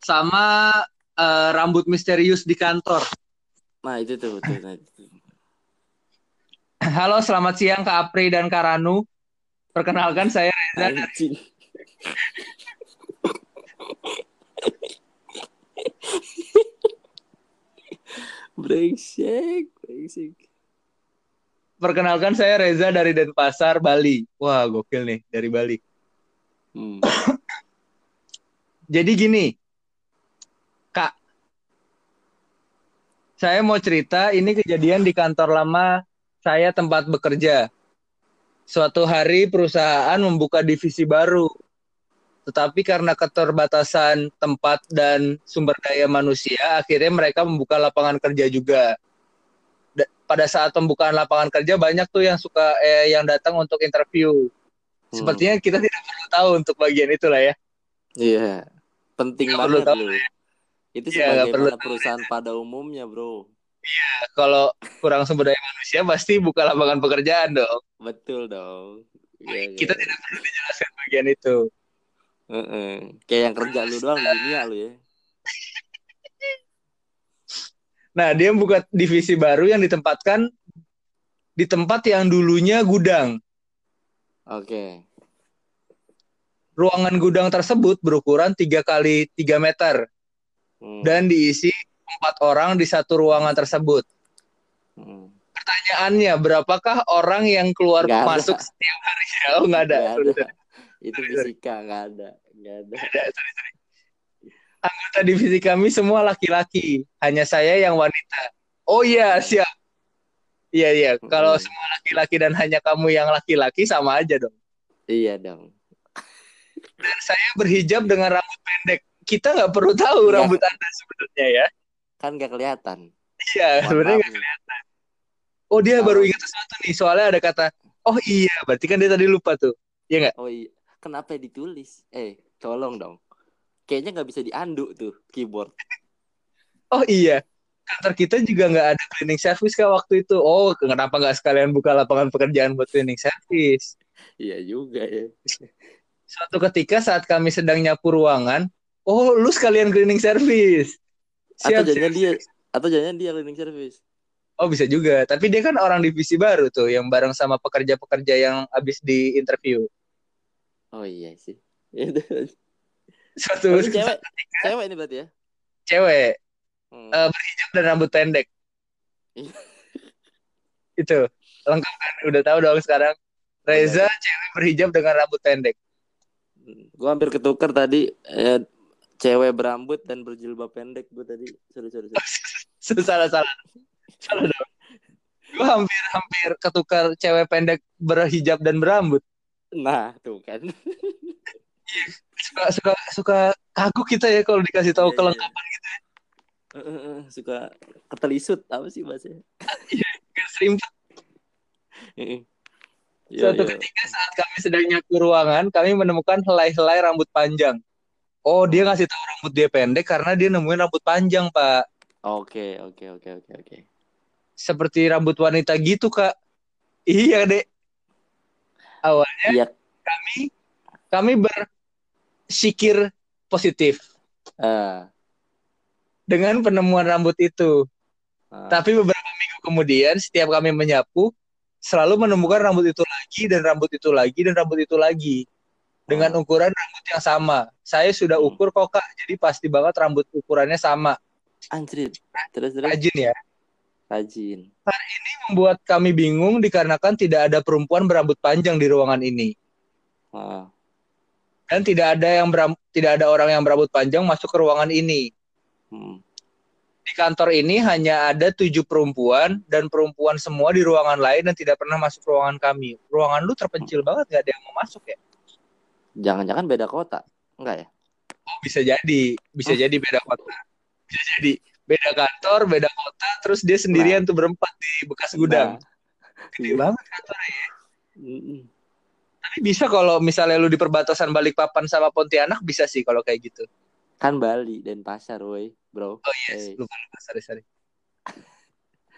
sama eh, rambut misterius di kantor. Nah, itu tuh betul. Nah, itu. Halo, selamat siang Kak Apri dan Kak Ranu. Perkenalkan saya Reza. Anjing. brengsek, brengsek. Perkenalkan saya Reza dari Denpasar, Bali. Wah, gokil nih dari Bali. Hmm. Jadi gini, Kak, saya mau cerita ini kejadian di kantor lama saya tempat bekerja. Suatu hari perusahaan membuka divisi baru, tetapi karena keterbatasan tempat dan sumber daya manusia, akhirnya mereka membuka lapangan kerja juga. Da- Pada saat pembukaan lapangan kerja banyak tuh yang suka eh, yang datang untuk interview. Hmm. Sepertinya kita tidak perlu tahu untuk bagian itulah ya. Iya. Penting Nggak perlu banget tahu. Itu Iya, nggak perlu perusahaan pada umumnya, Bro. Kalau kurang sumber daya manusia pasti buka lapangan pekerjaan dong. Betul dong. Iya, Kita iya. tidak perlu dijelaskan bagian itu. Heeh. Kayak yang kerja lu doang di dunia lu ya. Nah, dia buka divisi baru yang ditempatkan di tempat yang dulunya gudang. Oke. Ruangan gudang tersebut berukuran 3 kali 3 meter Hmm. dan diisi empat orang di satu ruangan tersebut. Hmm. Pertanyaannya, berapakah orang yang keluar ada. masuk setiap hari? Oh, nggak ada. Nggak ada. Itu fisika nggak ada. Nggak ada. Nggak ada, sorry, sorry. Anggota divisi kami semua laki-laki, hanya saya yang wanita. Oh iya, siap. Iya, iya. Kalau Mm-mm. semua laki-laki dan hanya kamu yang laki-laki sama aja dong. Iya dong. Dan saya berhijab dengan rambut pendek. Kita nggak perlu tahu Iya. rambut Anda sebenarnya ya. Kan nggak kelihatan. Iya, sebenarnya nih. kelihatan. Oh, dia baru ingat sesuatu nih. Soalnya ada kata, oh iya, berarti kan dia tadi lupa tuh. Iya nggak? Oh iya. Kenapa ditulis? Eh, tolong dong. Kayaknya nggak bisa dianduk tuh keyboard. Oh iya, kantor kita juga nggak ada cleaning service kak waktu itu. Oh, kenapa nggak sekalian buka lapangan pekerjaan buat cleaning service? Iya juga ya. Suatu ketika saat kami sedang nyapu ruangan, oh lu sekalian cleaning service. Atau Siap, jangan siap. dia atau jangan dia cleaning service. Oh bisa juga, tapi dia kan orang divisi baru tuh yang bareng sama pekerja-pekerja yang habis di interview. Oh iya sih. Itu. Suatu Oh, ini cewek. Cewek ini berarti ya? cewek Hmm. Eh, berhijab dan rambut pendek. Itu lengkap kan? Udah tahu dong sekarang. Reza cewek berhijab dengan rambut pendek. Gua hampir ketukar tadi eh, cewek berambut dan berjilbab pendek gue tadi. Sorry, sorry, sorry. salah salah salah dong. Gue hampir hampir ketukar cewek pendek berhijab dan berambut. Nah, tuh kan. Suka suka suka kagok kita ya kalau dikasih tahu Iya, iya. kelengkapan Eh, eh, eh, Suka ketelisut apa sih bahasanya? serimpet. Heeh. Yo, Suatu ketika saat kami sedang nyapu ruangan, kami menemukan helai-helai rambut panjang. Oh, dia ngasih tahu rambut dia pendek karena dia nemuin rambut panjang, Pak. Oke, oke, oke, oke, oke. Seperti rambut wanita gitu, Kak. Iya, Dek. Awalnya Iya. kami bersikir positif Ah, dengan penemuan rambut itu. ah. Tapi beberapa minggu kemudian, setiap kami menyapu, selalu menemukan rambut itu lagi dan rambut itu lagi dan rambut itu lagi dengan ukuran rambut yang sama. Saya sudah Hmm. ukur kok kak, jadi pasti banget rambut ukurannya sama. Anjir. Terus terus Rajin ya. rajin. Membuat kami bingung dikarenakan tidak ada perempuan berambut panjang di ruangan ini Ah, dan tidak ada yang beram- tidak ada orang yang berambut panjang masuk ke ruangan ini. hmm. Di kantor ini hanya ada tujuh perempuan dan perempuan semua di ruangan lain dan tidak pernah masuk ruangan kami. Ruangan lu terpencil banget gak ada yang mau masuk ya? Jangan-jangan beda kota. Enggak ya? Oh, bisa jadi, bisa jadi beda kota. Bisa jadi beda kantor, beda kota, terus dia sendirian tuh berempat di bekas gudang. Nah, Gede banget kantornya. mm-mm. Tapi bisa kalau misalnya lu di perbatasan Balikpapan sama Pontianak bisa sih kalau kayak gitu. Kan Bali dan pasar, woi, bro. Oh yes, Eh. lupa lupa sorry sorry.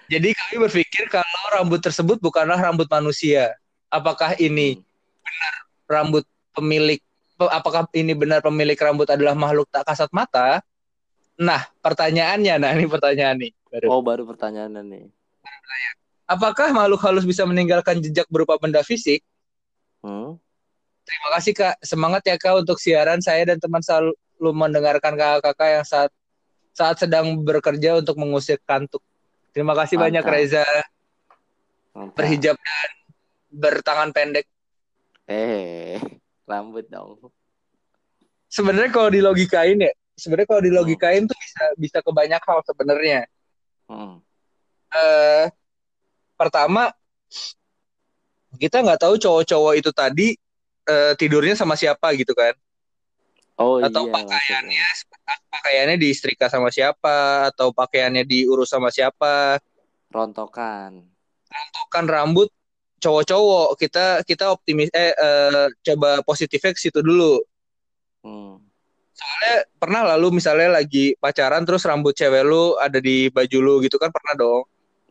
Jadi kami berpikir kalau rambut tersebut bukanlah rambut manusia. Apakah ini Hmm. rambut pemilik pe- apakah ini benar pemilik rambut adalah makhluk tak kasat mata? Nah, pertanyaannya, nah ini pertanyaan nih. baru. Oh, baru pertanyaannya nih. Apakah makhluk halus bisa meninggalkan jejak berupa benda fisik? Hmm? Terima kasih Kak. Semangat ya Kak untuk siaran saya dan teman selalu mendengarkan kakak-kakak yang saat saat sedang bekerja untuk mengusir kantuk. Terima kasih Mantap. banyak Reza Mantap. berhijab dan bertangan pendek. Eh, rambut dong. Sebenarnya kalau dilogikain ya, sebenarnya kalau dilogikain tuh bisa bisa ke banyak hal sebenarnya. Hmm. Eh pertama kita nggak tahu cowok-cowok itu tadi eh, tidurnya sama siapa gitu kan. Oh Atau iya, pakaiannya maksudnya. pakaiannya diistrika sama siapa atau pakaiannya diurus sama siapa rontokan. kan rambut cowok-cowok kita kita optimis eh, eh, coba positifnya ke situ dulu Hmm. soalnya pernah lalu misalnya lagi pacaran terus rambut cewek lu ada di baju lu gitu kan pernah dong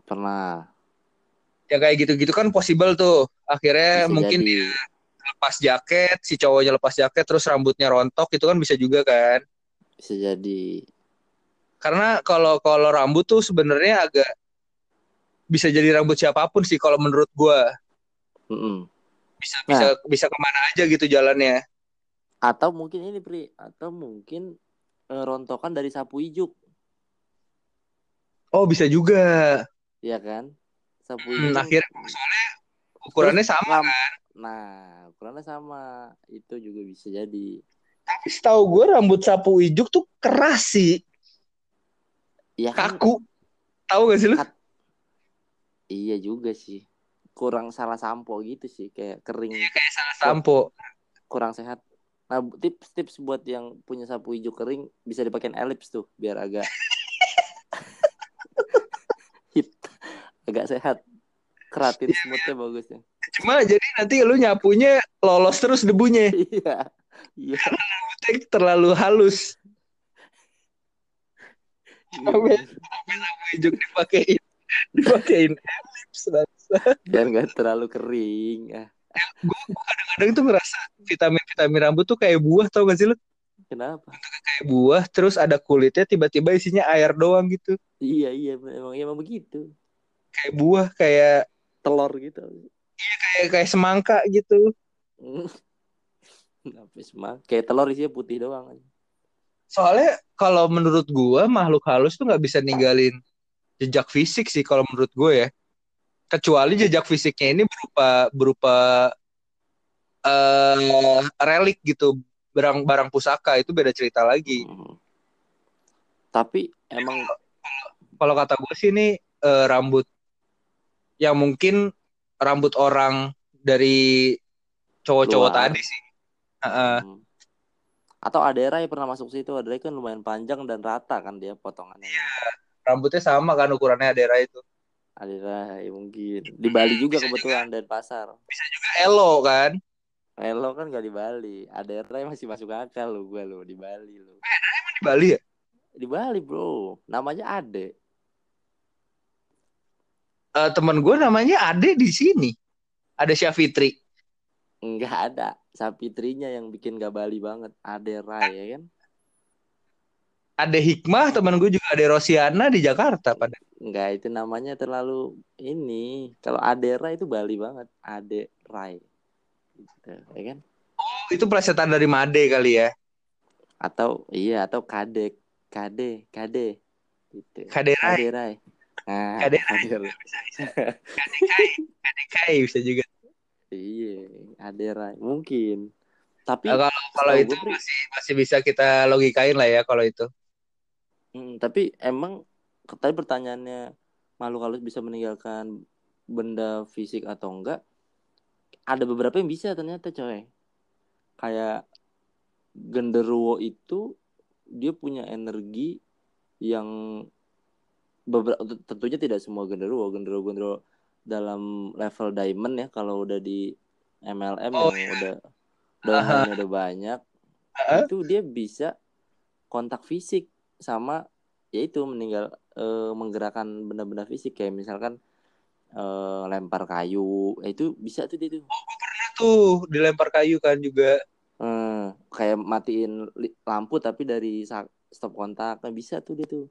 Pernah. ya kayak gitu-gitu kan possible tuh akhirnya Bisa mungkin jadi. dia lepas jaket si cowoknya lepas jaket terus rambutnya rontok itu kan bisa juga kan Bisa jadi. karena kalau kalau rambut tuh sebenarnya agak bisa jadi rambut siapa pun sih kalau menurut gua Mm-mm. bisa Nah. bisa bisa ke mana aja gitu jalannya Atau mungkin ini Pri, atau mungkin eh, rontokan dari sapu ijuk, oh bisa juga ya kan? Sapu Hmm, ijuk. kan- akhirnya soalnya ukurannya Terus sama ram- Nah, ukurannya sama. Itu juga bisa jadi. tapi setahu gue rambut sapu ijuk tuh keras sih Iya kan? kaku tahu gak sih lu Kat- Iya juga sih. Kurang salah sampo gitu sih, kayak kering, kayak salah sampo kurang sehat. Nah, tips-tips buat yang punya sapu ijuk kering bisa dipakein elips tuh biar agak hit, agak sehat. Keratin smoothnya bagus ya. cuma jadi nanti lu nyapunya lolos terus debunya Iya. Iya. Rambutnya terlalu halus Sampai- sapu ijuk dipakein dipakein elips bangsa. Biar nggak terlalu kering. Ah, kadang tuh ngerasa vitamin vitamin rambut tuh kayak buah tau gak sih lu kenapa? kayak buah terus ada kulitnya tiba-tiba isinya air doang gitu Iya, iya, emang emang begitu. kayak buah kayak Telur gitu. kayak kayak semangka gitu Kenapa semang? Kayak telur isinya putih doang. soalnya kalau menurut gua makhluk halus tuh nggak bisa ninggalin jejak fisik sih kalau menurut gue ya. Kecuali jejak fisiknya ini berupa berupa eh relik gitu. Barang-barang pusaka itu beda cerita lagi. Hmm. Tapi emang kalau kata gue sih ini eh, rambut yang mungkin rambut orang dari cowok-cowok tadi sih. Hmm. atau Adera yang pernah masuk situ, Adera kan lumayan panjang dan rata kan dia potongannya. Rambutnya sama kan ukurannya Adera itu Adera ya mungkin di Bali juga kebetulan dan pasar. Elo kan Elo kan gak di Bali. Adera masih masuk akal lo gue lo di Bali lo. di Bali ya Di Bali bro, namanya Ade. Eh, temen gue namanya Ade di sini ada Syafitri Enggak ada. Sapitrinya yang bikin gak Bali banget. Adera ya kan? Ada Hikmah temen gue juga ada Rosiana di Jakarta pada Enggak, itu namanya terlalu ini. Kalau Adera itu Bali banget. Ade Rai. Gitu, ya kan? itu plesetan dari Made kali ya Atau iya atau Kadek. Kade, Kade. Gitu. Kade Rai. Kade Rai. Nah, Kade Kade Rai. Kadekai Kadekai bisa juga Iya, Ade Rai. Mungkin. Tapi Nah, kalau kalau itu masih masih bisa kita logikain lah ya kalau itu mm, tapi emang tadi pertanyaannya makhluk halus bisa meninggalkan benda fisik atau enggak? Ada beberapa yang bisa ternyata coy. Kayak genderuwo itu dia punya energi yang beberapa tentunya tidak semua genderuwo, genderuwo-genderuwo dalam level diamond ya kalau udah di MLM Oh, yang udah domainnya udah banyak Heeh. itu dia bisa kontak fisik sama ya itu meninggal eh, menggerakkan benda-benda fisik. Kayak misalkan eh, lempar kayu. Eh, itu bisa tuh dia tuh. Tuh dilempar kayu kan juga. Eh, kayak matiin lampu tapi dari stop kontak. Nah, bisa tuh dia tuh.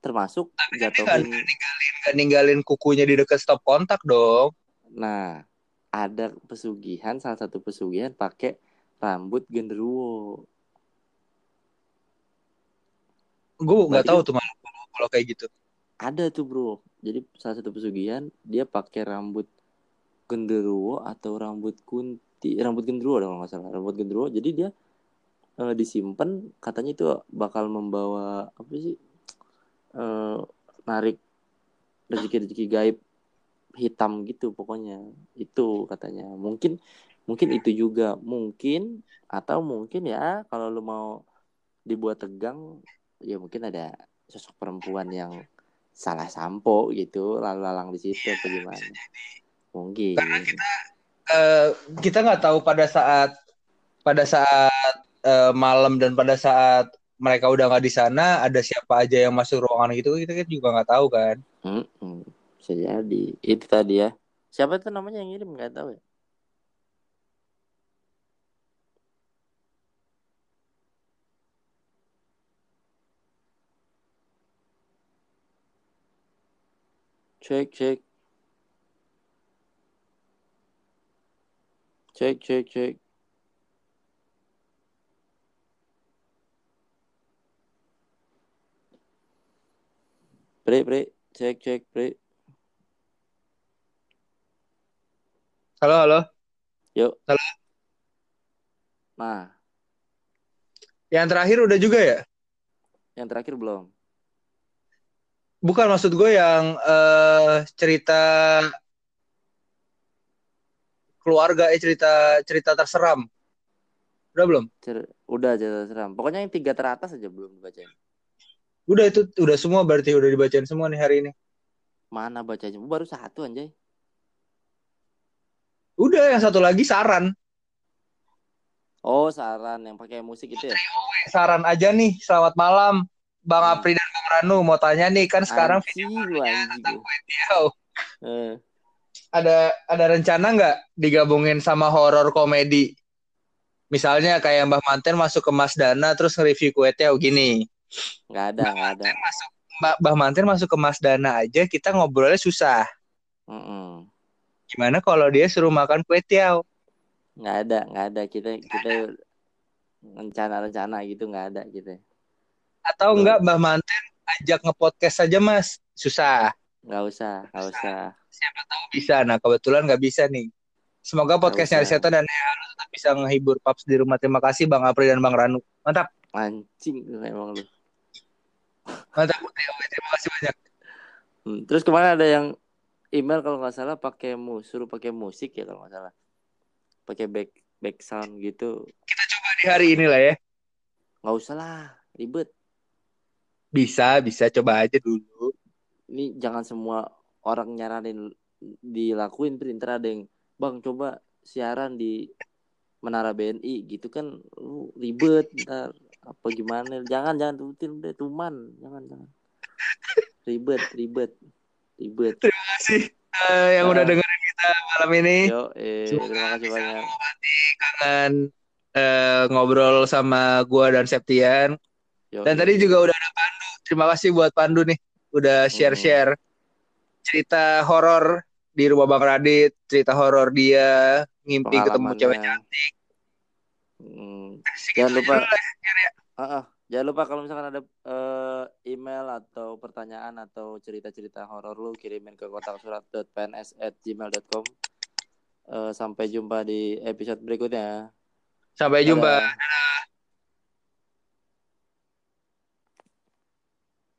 Termasuk jatuhin nggak ninggalin kukunya di dekat stop kontak dong. Nah ada pesugihan salah satu pesugihan pakai rambut genderuwo gue nggak tahu tuh malah kalau- kalau kayak gitu. Ada tuh bro. Jadi salah satu pesugihan dia pakai rambut genderuwo atau rambut kunti rambut genderuwo dong nggak salah. Rambut genderuwo. Jadi dia eh, disimpan katanya itu bakal membawa apa sih eh, narik rezeki-rezeki gaib hitam gitu pokoknya. Itu katanya. Mungkin mungkin itu juga. Mungkin atau mungkin ya kalau lu mau dibuat tegang ya mungkin ada sosok perempuan yang salah sampo gitu lalu lalang di situ apa gimana? mungkin. Eh, kita nggak tahu pada saat pada saat eh, malam dan pada saat mereka udah nggak di sana ada siapa aja yang masuk ruangan gitu kita kan juga nggak tahu kan. Mm-mm. bisa jadi. Itu tadi ya. Siapa tuh namanya yang ngirim? Nggak tahu ya cek cek cek cek cek Bre, bre, cek, cek, bre. halo halo Yuk. Halo. Nah, yang terakhir udah juga ya yang terakhir belum. Bukan maksud gue yang eh, cerita keluarga eh cerita cerita terseram udah belum Cer- udah cerita seram. Pokoknya yang tiga teratas aja belum dibacain. udah itu udah semua berarti udah dibacain semua nih hari ini Mana bacanya? Baru satu anjay. udah yang satu lagi saran Oh, saran yang pakai musik itu ya? saran aja nih selamat malam Bang Hmm. Apri Ranu mau tanya nih kan sekarang Anjing lu anjing. lu. video Eh, ada ada rencana nggak digabungin sama horor komedi? Misalnya kayak Mbah Manten masuk ke Mas Dana terus nge-review kue tiaw gini. nggak ada, nggak ada. Masuk Mbah Mbah Manten masuk ke Mas Dana aja kita ngobrolnya susah. Mm-mm. Gimana kalau dia suruh makan kue tiaw? Nggak ada, nggak ada. Kita kita rencana-rencana gitu nggak ada gitu. Atau enggak Mbah Manten ajak nge-podcast saja Mas? Susah. Nggak usah, nggak usah. Siapa tahu bisa. Nah kebetulan nggak bisa nih. Semoga podcastnya usah. Ariseto dan Ea Lu tetap bisa menghibur Paps di rumah. Terima kasih Bang Apri dan Bang Ranu. Mantap. Anjing lu emang lu. Mantap. Terima kasih banyak. Hmm, Terus kemarin ada yang email kalau nggak salah pakai mu suruh pakai musik ya kalau nggak salah. Pakai back back sound gitu. Coba di hari ini lah ya. Nggak usah lah, ribet. Bisa, bisa. Coba aja dulu. Ini jangan semua orang nyaranin dilakuin printer ada yang bang coba siaran di Menara BNI gitu kan lu ribet ntar. Apa gimana? Jangan jangan turutin udah tuman. Jangan jangan. Ribet ribet ribet. Terima kasih eh, yang Nah. udah dengerin kita malam ini. yo eh, Semoga terima kasih banyak. mengobati kangen eh, ngobrol sama gua dan Septian. Yo, Dan tadi juga udah ada Pandu. Terima kasih buat Pandu nih. Udah share-share cerita horor di rumah Bang Radit, cerita horor dia ngimpi ketemu cewek pengalamannya. Hmm, Jangan lupa. Ah, ah. Jangan lupa kalau misalkan ada eh, email atau pertanyaan atau cerita-cerita horor lu kirimin ke kotak surat.pns@gmail.com. Eh, sampai jumpa di episode berikutnya. Sampai jumpa. Dadah.